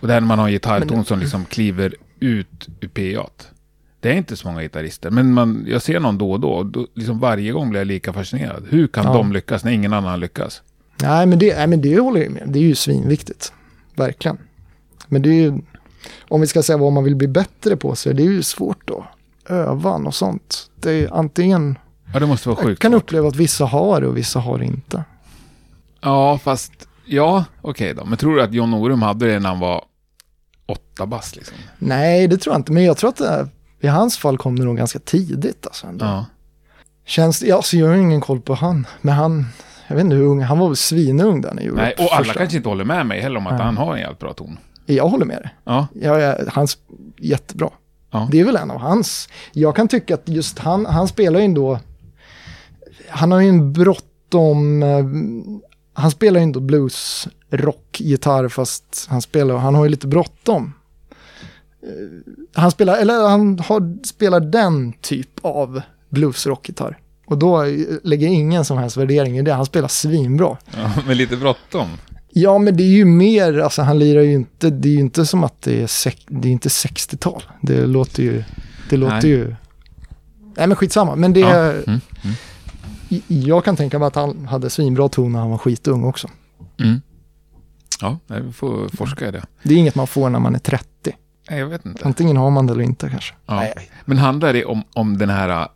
Speaker 2: Och det här när man har en gitarrton som liksom kliver ut ur PA. Det är inte så många gitarrister, men man, jag ser någon då och då. Då liksom varje gång blir jag lika fascinerad. Hur kan
Speaker 1: Ja.
Speaker 2: de lyckas när ingen annan lyckas?
Speaker 1: nej men det, nej, men det håller jag med Det är ju svinviktigt. Verkligen. Men det är ju, om vi ska säga vad man vill bli bättre på så är det ju svårt då. Övan och sånt. Det är antingen,
Speaker 2: Ja, det måste vara
Speaker 1: jag
Speaker 2: sjukt.
Speaker 1: kan
Speaker 2: svårt.
Speaker 1: uppleva att vissa har det och vissa har det inte.
Speaker 2: Ja, fast ja, okej då. Men tror du att John Norum hade det när han var åtta bass liksom?
Speaker 1: Nej, det tror jag inte. Men jag tror att det, här- i hans fall kom det nog ganska tidigt. Alltså, ändå.
Speaker 2: Ja.
Speaker 1: Känns, ja, så jag har ingen koll på han. Men han, jag vet inte hur ung, han var väl svinung där när Europe
Speaker 2: Nej, och alla
Speaker 1: första-
Speaker 2: kanske inte håller med mig heller om att
Speaker 1: Nej.
Speaker 2: han har en jävligt bra ton.
Speaker 1: Jag håller med dig.
Speaker 2: Ja,
Speaker 1: Ja, ja, hans, jättebra.
Speaker 2: Ja.
Speaker 1: Det är väl en av hans. Jag kan tycka att just han, han spelar ju ändå, han har ju en bråttom, eh, han spelar ju ändå blues, rock, gitarr fast han spelar, han har ju lite bråttom. Eh, Han spelar, eller han har, spelar den typ av blues, rock, gitarr. Och då lägger jag ingen som helst värdering i det, han spelar svinbra.
Speaker 2: ja men lite bråttom.
Speaker 1: Ja, men det är ju mer, alltså han lirar ju inte, det är ju inte som att det är, sek, det är inte 60-tal. Det låter ju, det låter
Speaker 2: Nej.
Speaker 1: ju... Nej men skitsamma, men det...
Speaker 2: Ja.
Speaker 1: är
Speaker 2: Mm.
Speaker 1: Jag kan tänka mig att han hade svinbra ton när han var skitung också.
Speaker 2: Mm. Ja, vi får forska i det.
Speaker 1: Det är inget man får när man är 30.
Speaker 2: Nej, jag vet inte.
Speaker 1: Antingen har man det eller inte kanske.
Speaker 2: Ja.
Speaker 1: Nej,
Speaker 2: Men handlar det om, om den här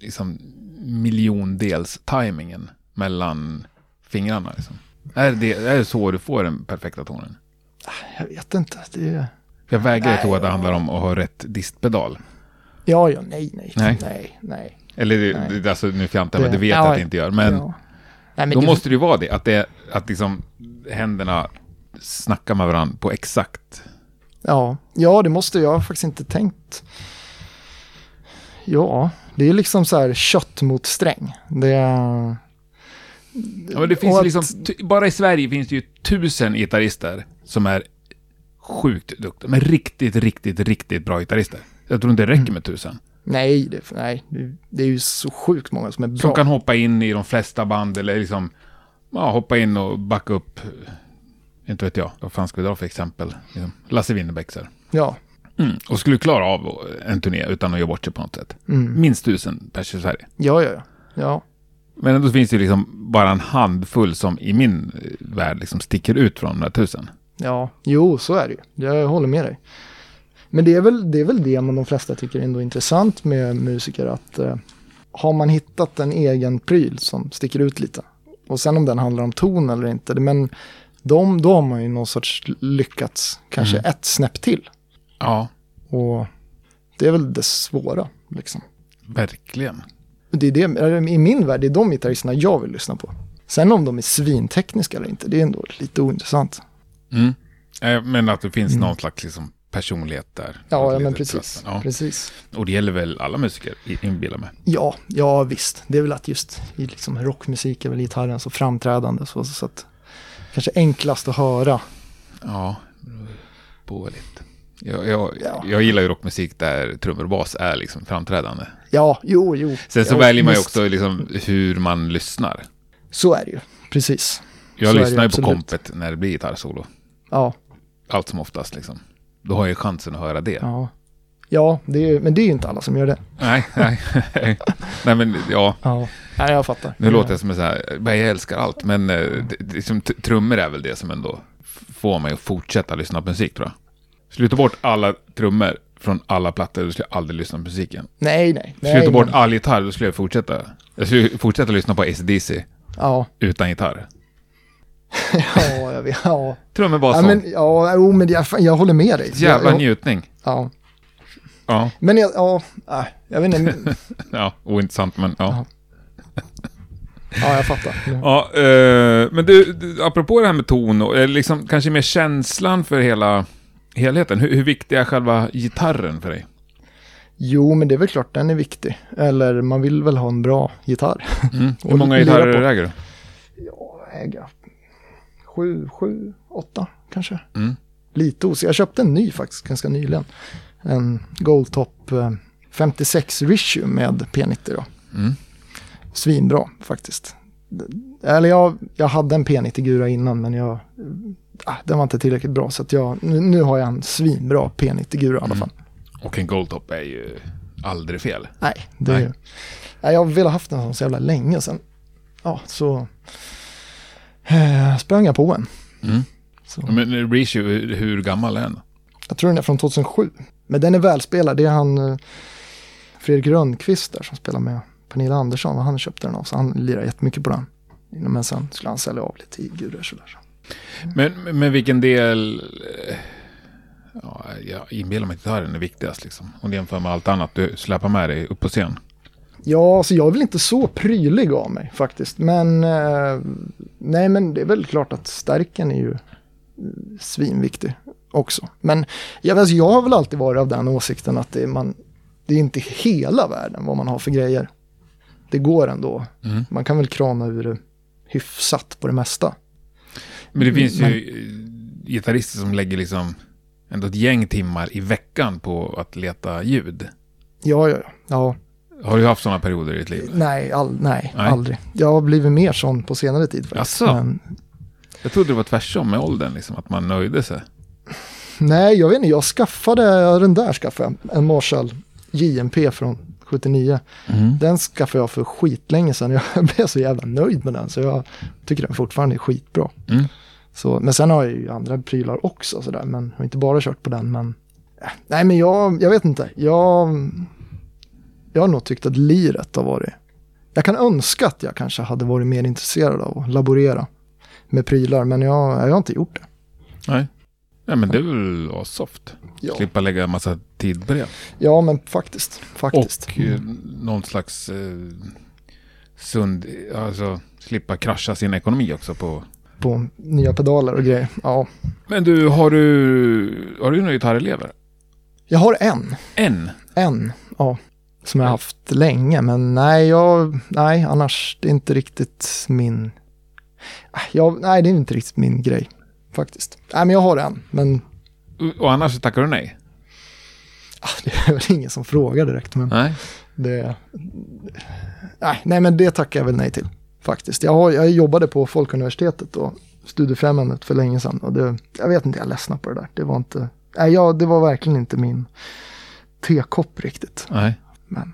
Speaker 2: liksom, miljondels tajmingen mellan fingrarna? Liksom? Är, det, är det så du får den perfekta tonen?
Speaker 1: jag vet inte. Det.
Speaker 2: Jag vägrar tro att det handlar om att ha rätt distpedal.
Speaker 1: Ja, ja, nej, nej,
Speaker 2: Nej.
Speaker 1: nej, nej.
Speaker 2: Eller det,
Speaker 1: Nej.
Speaker 2: alltså, nu fjantar jag, men det vet
Speaker 1: ja,
Speaker 2: jag att det inte gör. Men
Speaker 1: ja. nej, men
Speaker 2: då
Speaker 1: det,
Speaker 2: måste det ju vara det. Att, det, att liksom, händerna snackar med varandra på exakt.
Speaker 1: Ja, ja, det måste jag har faktiskt inte tänkt. Ja, det är liksom så här kött mot sträng. Det är...
Speaker 2: Ja, men det finns
Speaker 1: att-
Speaker 2: liksom, bara i Sverige finns det ju tusen gitarrister som är sjukt duktiga. Men riktigt, riktigt, riktigt bra gitarrister. Jag tror inte det räcker
Speaker 1: Mm.
Speaker 2: med tusen.
Speaker 1: Nej, det, nej, det, är ju så sjukt många som är bra.
Speaker 2: Som kan hoppa in i de flesta band eller liksom ja, hoppa in och backa upp. Inte vet jag, vad fan ska vi dra för exempel? Liksom, Lasse Winnerbäck.
Speaker 1: Ja,
Speaker 2: mm. Och skulle klara av en turné utan att göra bort sig på något sätt.
Speaker 1: mm.
Speaker 2: Minst tusen pers i Sverige.
Speaker 1: ja, ja, ja.
Speaker 2: Men ändå finns det ju liksom bara en handfull som i min eh, värld liksom sticker ut från de där tusen.
Speaker 1: Ja, jo, så är det ju. Jag håller med dig. Men det är väl det, är väl det man de flesta tycker är ändå intressant med musiker. Att eh, har man hittat en egen pryl som sticker ut lite. Och sen om den handlar om ton eller inte, men de, då har man ju någon sorts lyckats kanske
Speaker 2: Mm.
Speaker 1: ett snäpp till.
Speaker 2: Ja,
Speaker 1: Och det är väl det svåra liksom.
Speaker 2: verkligen.
Speaker 1: Det är det, I min värld, det är de gitarristerna jag vill lyssna på. Sen om de är svintekniska eller inte, det är ändå lite ointressant.
Speaker 2: Mm. Eh, Men att det finns någon slags liksom, personlighet där.
Speaker 1: Mm. Ja, ja men precis.
Speaker 2: Ja.
Speaker 1: precis.
Speaker 2: Och det gäller väl alla musiker, i- inbillar mig.
Speaker 1: Ja, ja visst. Det är väl att just i liksom rockmusik är väl gitarren så framträdande. Så, så att kanske enklast att höra.
Speaker 2: Ja, på lite. Jag, jag,
Speaker 1: Ja.
Speaker 2: jag gillar ju rockmusik där trummor och bas är liksom framträdande.
Speaker 1: Ja, jo, jo.
Speaker 2: Sen så
Speaker 1: ja,
Speaker 2: väljer man ju också liksom hur man lyssnar.
Speaker 1: Så är det ju, precis.
Speaker 2: Jag
Speaker 1: Så
Speaker 2: lyssnar ju på kompet när det blir gitarrsolo.
Speaker 1: Ja,
Speaker 2: Allt som oftast liksom. Då har jag ju chansen att höra det.
Speaker 1: ja. Ja, det ju- men det är ju inte alla som gör det.
Speaker 2: Nej, nej. [laughs] nej men ja.
Speaker 1: Ja, nej, jag fattar.
Speaker 2: Nu låter jag som en så här, jag älskar allt, men eh, liksom, trummor är väl det som ändå får mig att fortsätta lyssna på musik tror jag. Sluta bort alla trummor från alla plattor, då skulle jag aldrig lyssna på musiken.
Speaker 1: Nej, nej. nej
Speaker 2: Sluta bort
Speaker 1: men-
Speaker 2: all gitarr, då skulle jag fortsätta. Jag skulle fortsätta lyssna på ACDC
Speaker 1: Ja,
Speaker 2: utan gitarr. [laughs]
Speaker 1: ja, jag vet. Ja,
Speaker 2: Trummor bara
Speaker 1: ja men, ja, jo, men jag, jag håller med dig.
Speaker 2: Jävla
Speaker 1: jag,
Speaker 2: njutning.
Speaker 1: Ja,
Speaker 2: Ja,
Speaker 1: men jag, ja, nej, jag vet inte. [laughs]
Speaker 2: ja, ointressant men ja.
Speaker 1: Ja, jag fattar. [laughs]
Speaker 2: Ja, eh, men du, du, apropå det här med ton och liksom kanske mer känslan för hela helheten. Hur, hur viktig är själva gitarren för dig?
Speaker 1: Jo, men det är väl klart den är viktig. Eller man vill väl ha en bra gitarr.
Speaker 2: Mm. [laughs] Hur många gitarrer
Speaker 1: på.
Speaker 2: äger du?
Speaker 1: Ja, äga sju, sju, åtta kanske.
Speaker 2: Mm.
Speaker 1: Lite os. Jag köpte en ny faktiskt ganska nyligen. En Goldtop eh, 56 Rissue med P90 då.
Speaker 2: Mm.
Speaker 1: Svinbra faktiskt. Eller jag, jag hade en P90 Gura innan men jag, ah, den var inte tillräckligt bra. Så jag, nu, nu har jag en svinbra P90 Gura i alla
Speaker 2: Mm.
Speaker 1: fall.
Speaker 2: Och en Goldtop är ju aldrig fel.
Speaker 1: Nej, det
Speaker 2: Nej.
Speaker 1: är Nej, jag har velat haft en sån så jävla länge sen. Ja, så eh, sprang jag på en.
Speaker 2: Mm.
Speaker 1: Så.
Speaker 2: Men Reissue, hur, hur gammal är den?
Speaker 1: Jag tror den är från 2007. Men den är välspelad. Det är han eh, Fredrik Rönnqvist där som spelar med Pernilla Andersson. Och han köpte den av så han lirar jättemycket på den. Men sen skulle han sälja av lite i Guror sådär.
Speaker 2: Men, men vilken del... eh, Ja, jag inbillar mig att gitarren är viktigast liksom. Om du jämför med allt annat du släpar med dig upp på scen.
Speaker 1: Ja, så jag är väl inte så prylig av mig faktiskt. Men eh, nej, men det är väl klart att stärken är ju eh, svinviktig också. Men jag, alltså, jag har väl alltid varit av den åsikten att det är, man, det är inte hela världen vad man har för grejer. Det går ändå.
Speaker 2: Mm.
Speaker 1: Man kan väl krana ur det hyfsat på det mesta.
Speaker 2: Men det finns ju
Speaker 1: Men-
Speaker 2: gitarrister som lägger liksom ändå ett gäng timmar i veckan på att leta ljud.
Speaker 1: Ja, ja, ja.
Speaker 2: Har du haft sådana perioder i ditt liv?
Speaker 1: nej, all, nej,
Speaker 2: Nej.
Speaker 1: aldrig. Jag har blivit mer sån på senare tid faktiskt.
Speaker 2: Jaså?
Speaker 1: Men,
Speaker 2: Jag trodde det var tvärtom med åldern, liksom, att man nöjde sig.
Speaker 1: Nej, jag vet inte. Jag skaffade, den där skaffade jag. En Marshall JMP från 79. Den skaffade jag för skitlänge sedan. Jag [laughs] blev så jävla nöjd med den. Så jag tycker den fortfarande är skitbra.
Speaker 2: Mm.
Speaker 1: Så, men sen har jag ju andra prylar också sådär. Men jag har inte bara kört på den. Men, äh, nej, men jag, jag vet inte. Jag, jag har nog tyckt att liret har varit... Jag kan önska att jag kanske hade varit mer intresserad av att laborera med prylar. Men jag, jag har inte gjort det.
Speaker 2: Nej. Ja, men det är väl soft.
Speaker 1: Ja,
Speaker 2: Slippa lägga en massa tid på det.
Speaker 1: ja men faktiskt. faktiskt.
Speaker 2: Och eh, någon slags eh, sund, alltså slippa krascha sin ekonomi också på.
Speaker 1: på nya pedaler och grejer. Ja,
Speaker 2: Men du, har du, har du några gitarrelever?
Speaker 1: jag har en,
Speaker 2: En?
Speaker 1: en, ja, som jag har haft länge, men nej, jag, nej, annars, det är inte riktigt min, jag, nej, det är inte riktigt min grej, faktiskt. Nej, men jag har en, men
Speaker 2: Och annars tackar du nej?
Speaker 1: ah, [laughs] det är väl ingen som frågar direkt, men
Speaker 2: Nej.
Speaker 1: det, nej, nej, men det tackar jag väl nej till, faktiskt. Jag, har, jag jobbade på Folkuniversitetet och Studiefrämjandet för länge sedan och det, jag vet inte, jag ledsnade på det där. Det var inte, nej, jag, det var verkligen inte min tekopp riktigt.
Speaker 2: Nej.
Speaker 1: Men?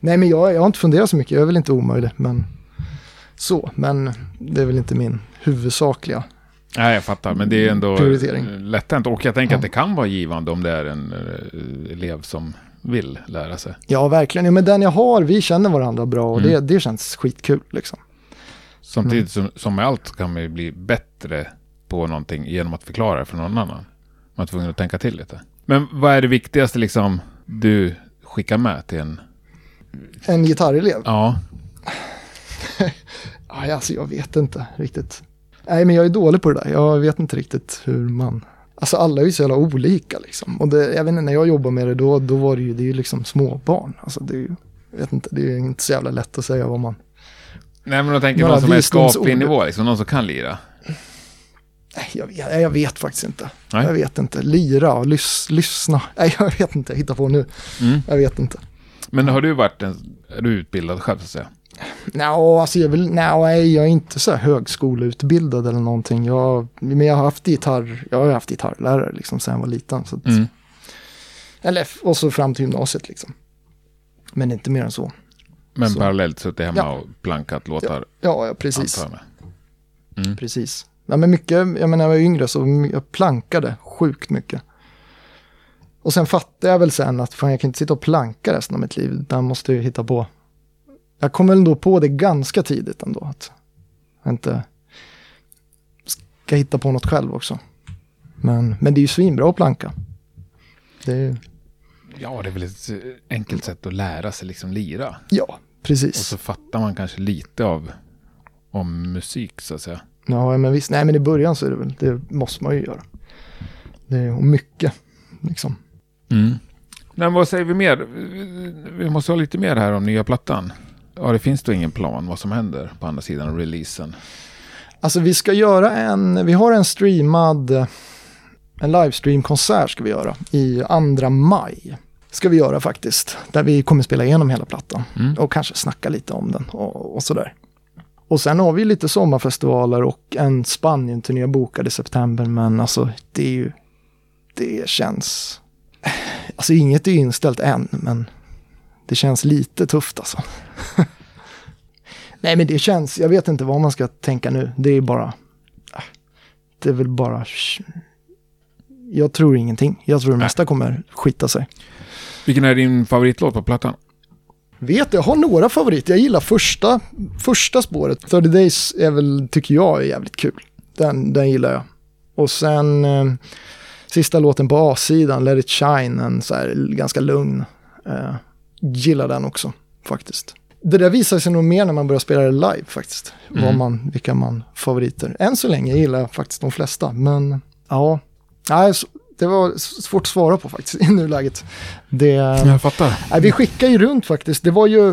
Speaker 1: Nej, men jag, jag har inte funderat så mycket. Jag är väl inte omöjlig, men så. Men det är väl inte min huvudsakliga.
Speaker 2: Nej, jag fattar. Men det är ändå
Speaker 1: Prioritering.
Speaker 2: lätt Och jag tänker
Speaker 1: Ja.
Speaker 2: att det kan vara givande om det är en eh, elev som vill lära sig.
Speaker 1: Ja, verkligen. Ja, men den jag har, vi känner varandra bra och
Speaker 2: Mm.
Speaker 1: det, det känns skitkul liksom.
Speaker 2: Samtidigt som, som med allt kan man ju bli bättre på någonting genom att förklara det för någon annan. Man är tvungen att tänka till lite. Men vad är det viktigaste liksom du skickar med till en...
Speaker 1: En gitarrelev?
Speaker 2: Ja, [laughs]
Speaker 1: Aj, alltså jag vet inte riktigt. Nej, men jag är dålig på det där. Jag vet inte riktigt hur man... Alltså alla är ju så jävla olika liksom. Och det, jag vet inte, när jag jobbade med det då, då var det ju, det är ju liksom småbarn. Alltså det är ju, jag vet inte, det är inte så jävla lätt att säga vad man...
Speaker 2: Nej men då tänker
Speaker 1: Några
Speaker 2: någon som är skaplig nivå, liksom, någon som kan lira.
Speaker 1: Nej, jag jag vet faktiskt inte.
Speaker 2: Nej.
Speaker 1: Jag vet inte. Lira och lys, lyssna. Nej, [laughs] jag vet inte. Jag hittar på nu.
Speaker 2: Mm.
Speaker 1: Jag vet inte.
Speaker 2: Men har du varit en, är du utbildad själv så att säga?
Speaker 1: Nå, alltså jag vill, nej, jag är inte så här högskoleutbildad eller någonting. Jag, men jag har haft gitarr, jag har haft gitarrlärare liksom sedan jag var liten. Så att,
Speaker 2: Mm.
Speaker 1: Eller, och så fram till gymnasiet liksom. Men inte mer än så.
Speaker 2: Men
Speaker 1: Så.
Speaker 2: parallellt suttit hemma
Speaker 1: Ja.
Speaker 2: och plankat låtar,
Speaker 1: Ja, ja precis.
Speaker 2: jag med.
Speaker 1: Precis. Ja, men mycket, jag menar när jag var yngre så jag plankade sjukt mycket. Och sen fattade jag väl sen att fan, jag kan inte sitta och planka resten av mitt liv. Jag måste ju hitta på. Jag kom väl ändå på det ganska tidigt ändå. Att jag inte ska hitta på något själv också. Men, men det är ju svinbra att planka. Det är
Speaker 2: Ja, det är väl ett eh, enkelt sätt att lära sig liksom lira.
Speaker 1: ja,
Speaker 2: Och
Speaker 1: precis.
Speaker 2: så fattar man kanske lite av om musik så att säga.
Speaker 1: Ja, men visst. Nej, men i början så är det väl, det måste man ju göra. Det är och mycket, liksom.
Speaker 2: Mm. Men vad säger vi mer? Vi måste ha lite mer här om nya plattan. Ja, det finns då ingen plan vad som händer på andra sidan releasen.
Speaker 1: Alltså vi ska göra en, vi har en streamad, en livestreamkonsert ska vi göra i 2 maj. Ska vi göra faktiskt, där vi kommer spela igenom hela plattan
Speaker 2: Mm.
Speaker 1: och kanske snacka lite om den och, och sådär. Och sen har vi lite sommarfestivaler och en Spanien-turné bokad i september, men alltså det är ju, det känns, alltså inget är inställt än, men det känns lite tufft alltså. Nej men det känns, jag vet inte vad man ska tänka nu. Det är bara, äh, det är väl bara, jag tror ingenting. Jag tror det mesta kommer skita sig.
Speaker 2: Vilken är din favoritlåt på plattan?
Speaker 1: Vet jag har några favoriter. Jag gillar första, första spåret. 30 Days är väl, tycker jag är jävligt kul. Den, den gillar jag. Och sen eh, sista låten på A-sidan, Let It Shine, en så här ganska lugn. Eh, gillar den också faktiskt. Det där visar sig nog mer när man börjar spela det live faktiskt. Vad
Speaker 2: Mm.
Speaker 1: man, vilka man favoriter. Än så länge gillar jag faktiskt de flesta. Men ja, Nej, det var svårt att svara på faktiskt [laughs] i nuläget. Det,
Speaker 2: Jag fattar.
Speaker 1: Nej, vi skickar ju runt faktiskt. Det var ju...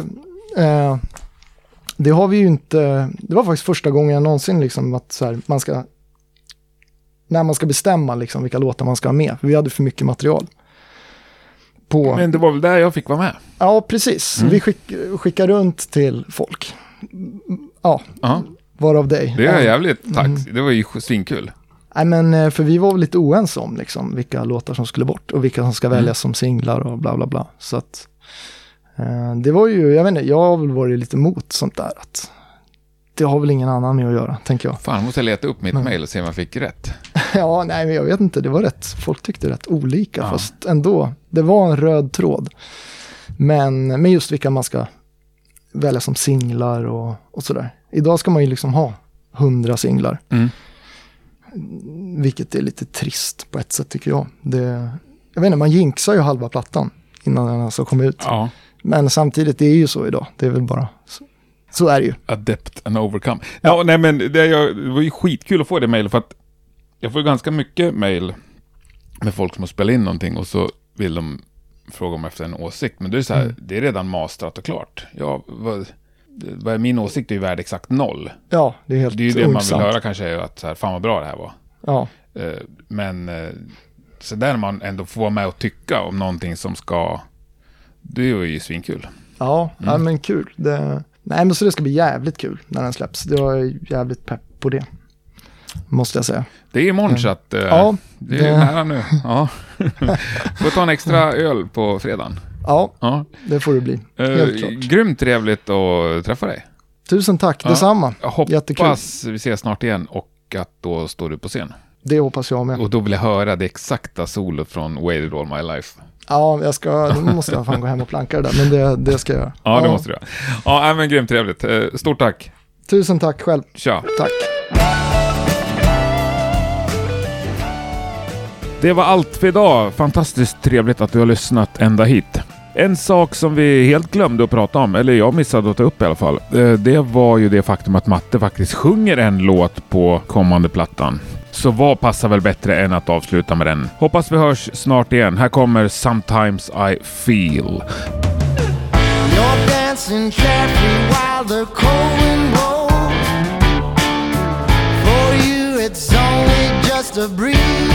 Speaker 1: Eh, det har vi ju inte... Det var faktiskt första gången jag någonsin liksom att så här, man ska... När man ska bestämma liksom vilka låtar man ska ha med. För vi hade för mycket material. På...
Speaker 2: Men det var väl där jag fick vara med.
Speaker 1: Ja, precis.
Speaker 2: Mm.
Speaker 1: Vi skick, skickar runt till folk. Ja,
Speaker 2: Ja,
Speaker 1: varav dig.
Speaker 2: det är jävligt tack.
Speaker 1: Mm.
Speaker 2: Det var ju svinkul.
Speaker 1: Nej, men eh, för vi var väl lite oense om liksom, vilka låtar som skulle bort och vilka som ska
Speaker 2: Mm.
Speaker 1: väljas som singlar och bla bla bla. Så att eh, det var ju, jag vet inte, jag har väl varit lite emot sånt där. Att det har väl ingen annan med att göra, tänker jag.
Speaker 2: Fan, måste jag leta upp mitt
Speaker 1: Men-
Speaker 2: mail och se om jag fick rätt. [laughs]
Speaker 1: ja, nej, men jag vet inte, det var rätt, folk tyckte rätt olika,
Speaker 2: Ja.
Speaker 1: fast ändå, det var en röd tråd. Men, men just vilka man ska välja som singlar och, och sådär. Idag ska man ju liksom ha hundra singlar.
Speaker 2: Mm.
Speaker 1: Vilket är lite trist på ett sätt tycker jag. Det, jag vet inte, man jinxar ju halva plattan innan den alltså kom ut.
Speaker 2: Ja,
Speaker 1: Men samtidigt, det är ju så idag. Det är väl bara så. Är det ju.
Speaker 2: Adept and overcome. Ja, nej men det, jag, det var ju skitkul att få det mejlet för att jag får ju ganska mycket mejl med folk som har spelat in någonting och så vill de fråga om efter en åsikt. Men det är så här,
Speaker 1: Mm.
Speaker 2: det är redan mastrat och klart. Ja, vad, vad min åsikt är ju värd exakt noll.
Speaker 1: Ja, det är helt
Speaker 2: Det är ju det man vill höra kanske, är att så här, fan vad bra det här var.
Speaker 1: Ja,
Speaker 2: Eh, Men eh, så där man ändå får vara med och tycka om någonting som ska... Det är ju svinkul.
Speaker 1: ja,
Speaker 2: Mm.
Speaker 1: ja men kul. Det, nej, men så det ska bli jävligt kul när den släpps. Jag är jävligt pepp på det. Måste jag säga.
Speaker 2: Det är imorgon så att... eh,
Speaker 1: Ja,
Speaker 2: det är
Speaker 1: det-
Speaker 2: nära nu. Ja. [laughs] Får ta en extra öl på fredagen.
Speaker 1: Ja,
Speaker 2: Ja.
Speaker 1: det får det bli.
Speaker 2: Eh,
Speaker 1: Helt klart.
Speaker 2: grymt trevligt att träffa dig.
Speaker 1: Tusen tack,
Speaker 2: Ja.
Speaker 1: detsamma.
Speaker 2: Jag
Speaker 1: Jättekul.
Speaker 2: hoppas vi ses snart igen och att då står du på scen.
Speaker 1: Det hoppas jag med.
Speaker 2: Och då vill jag höra det exakta solot från Waited All My Life.
Speaker 1: Ja, jag ska, då måste jag fan gå hem och planka det där, men det, det ska jag göra.
Speaker 2: Ja, det måste du göra. Ja, men grymt trevligt. Eh, Stort tack.
Speaker 1: Tusen tack själv.
Speaker 2: Tja!
Speaker 1: Tack.
Speaker 2: Det var allt för idag. Fantastiskt trevligt att du har lyssnat ända hit. En sak som vi helt glömde att prata om, eller jag missade att ta upp i alla fall, eh, det var ju det faktum att Matte faktiskt sjunger en låt på kommande plattan. Så vad passar väl bättre än att avsluta med den? Hoppas vi hörs snart igen. Här kommer Sometimes I Feel.
Speaker 4: You're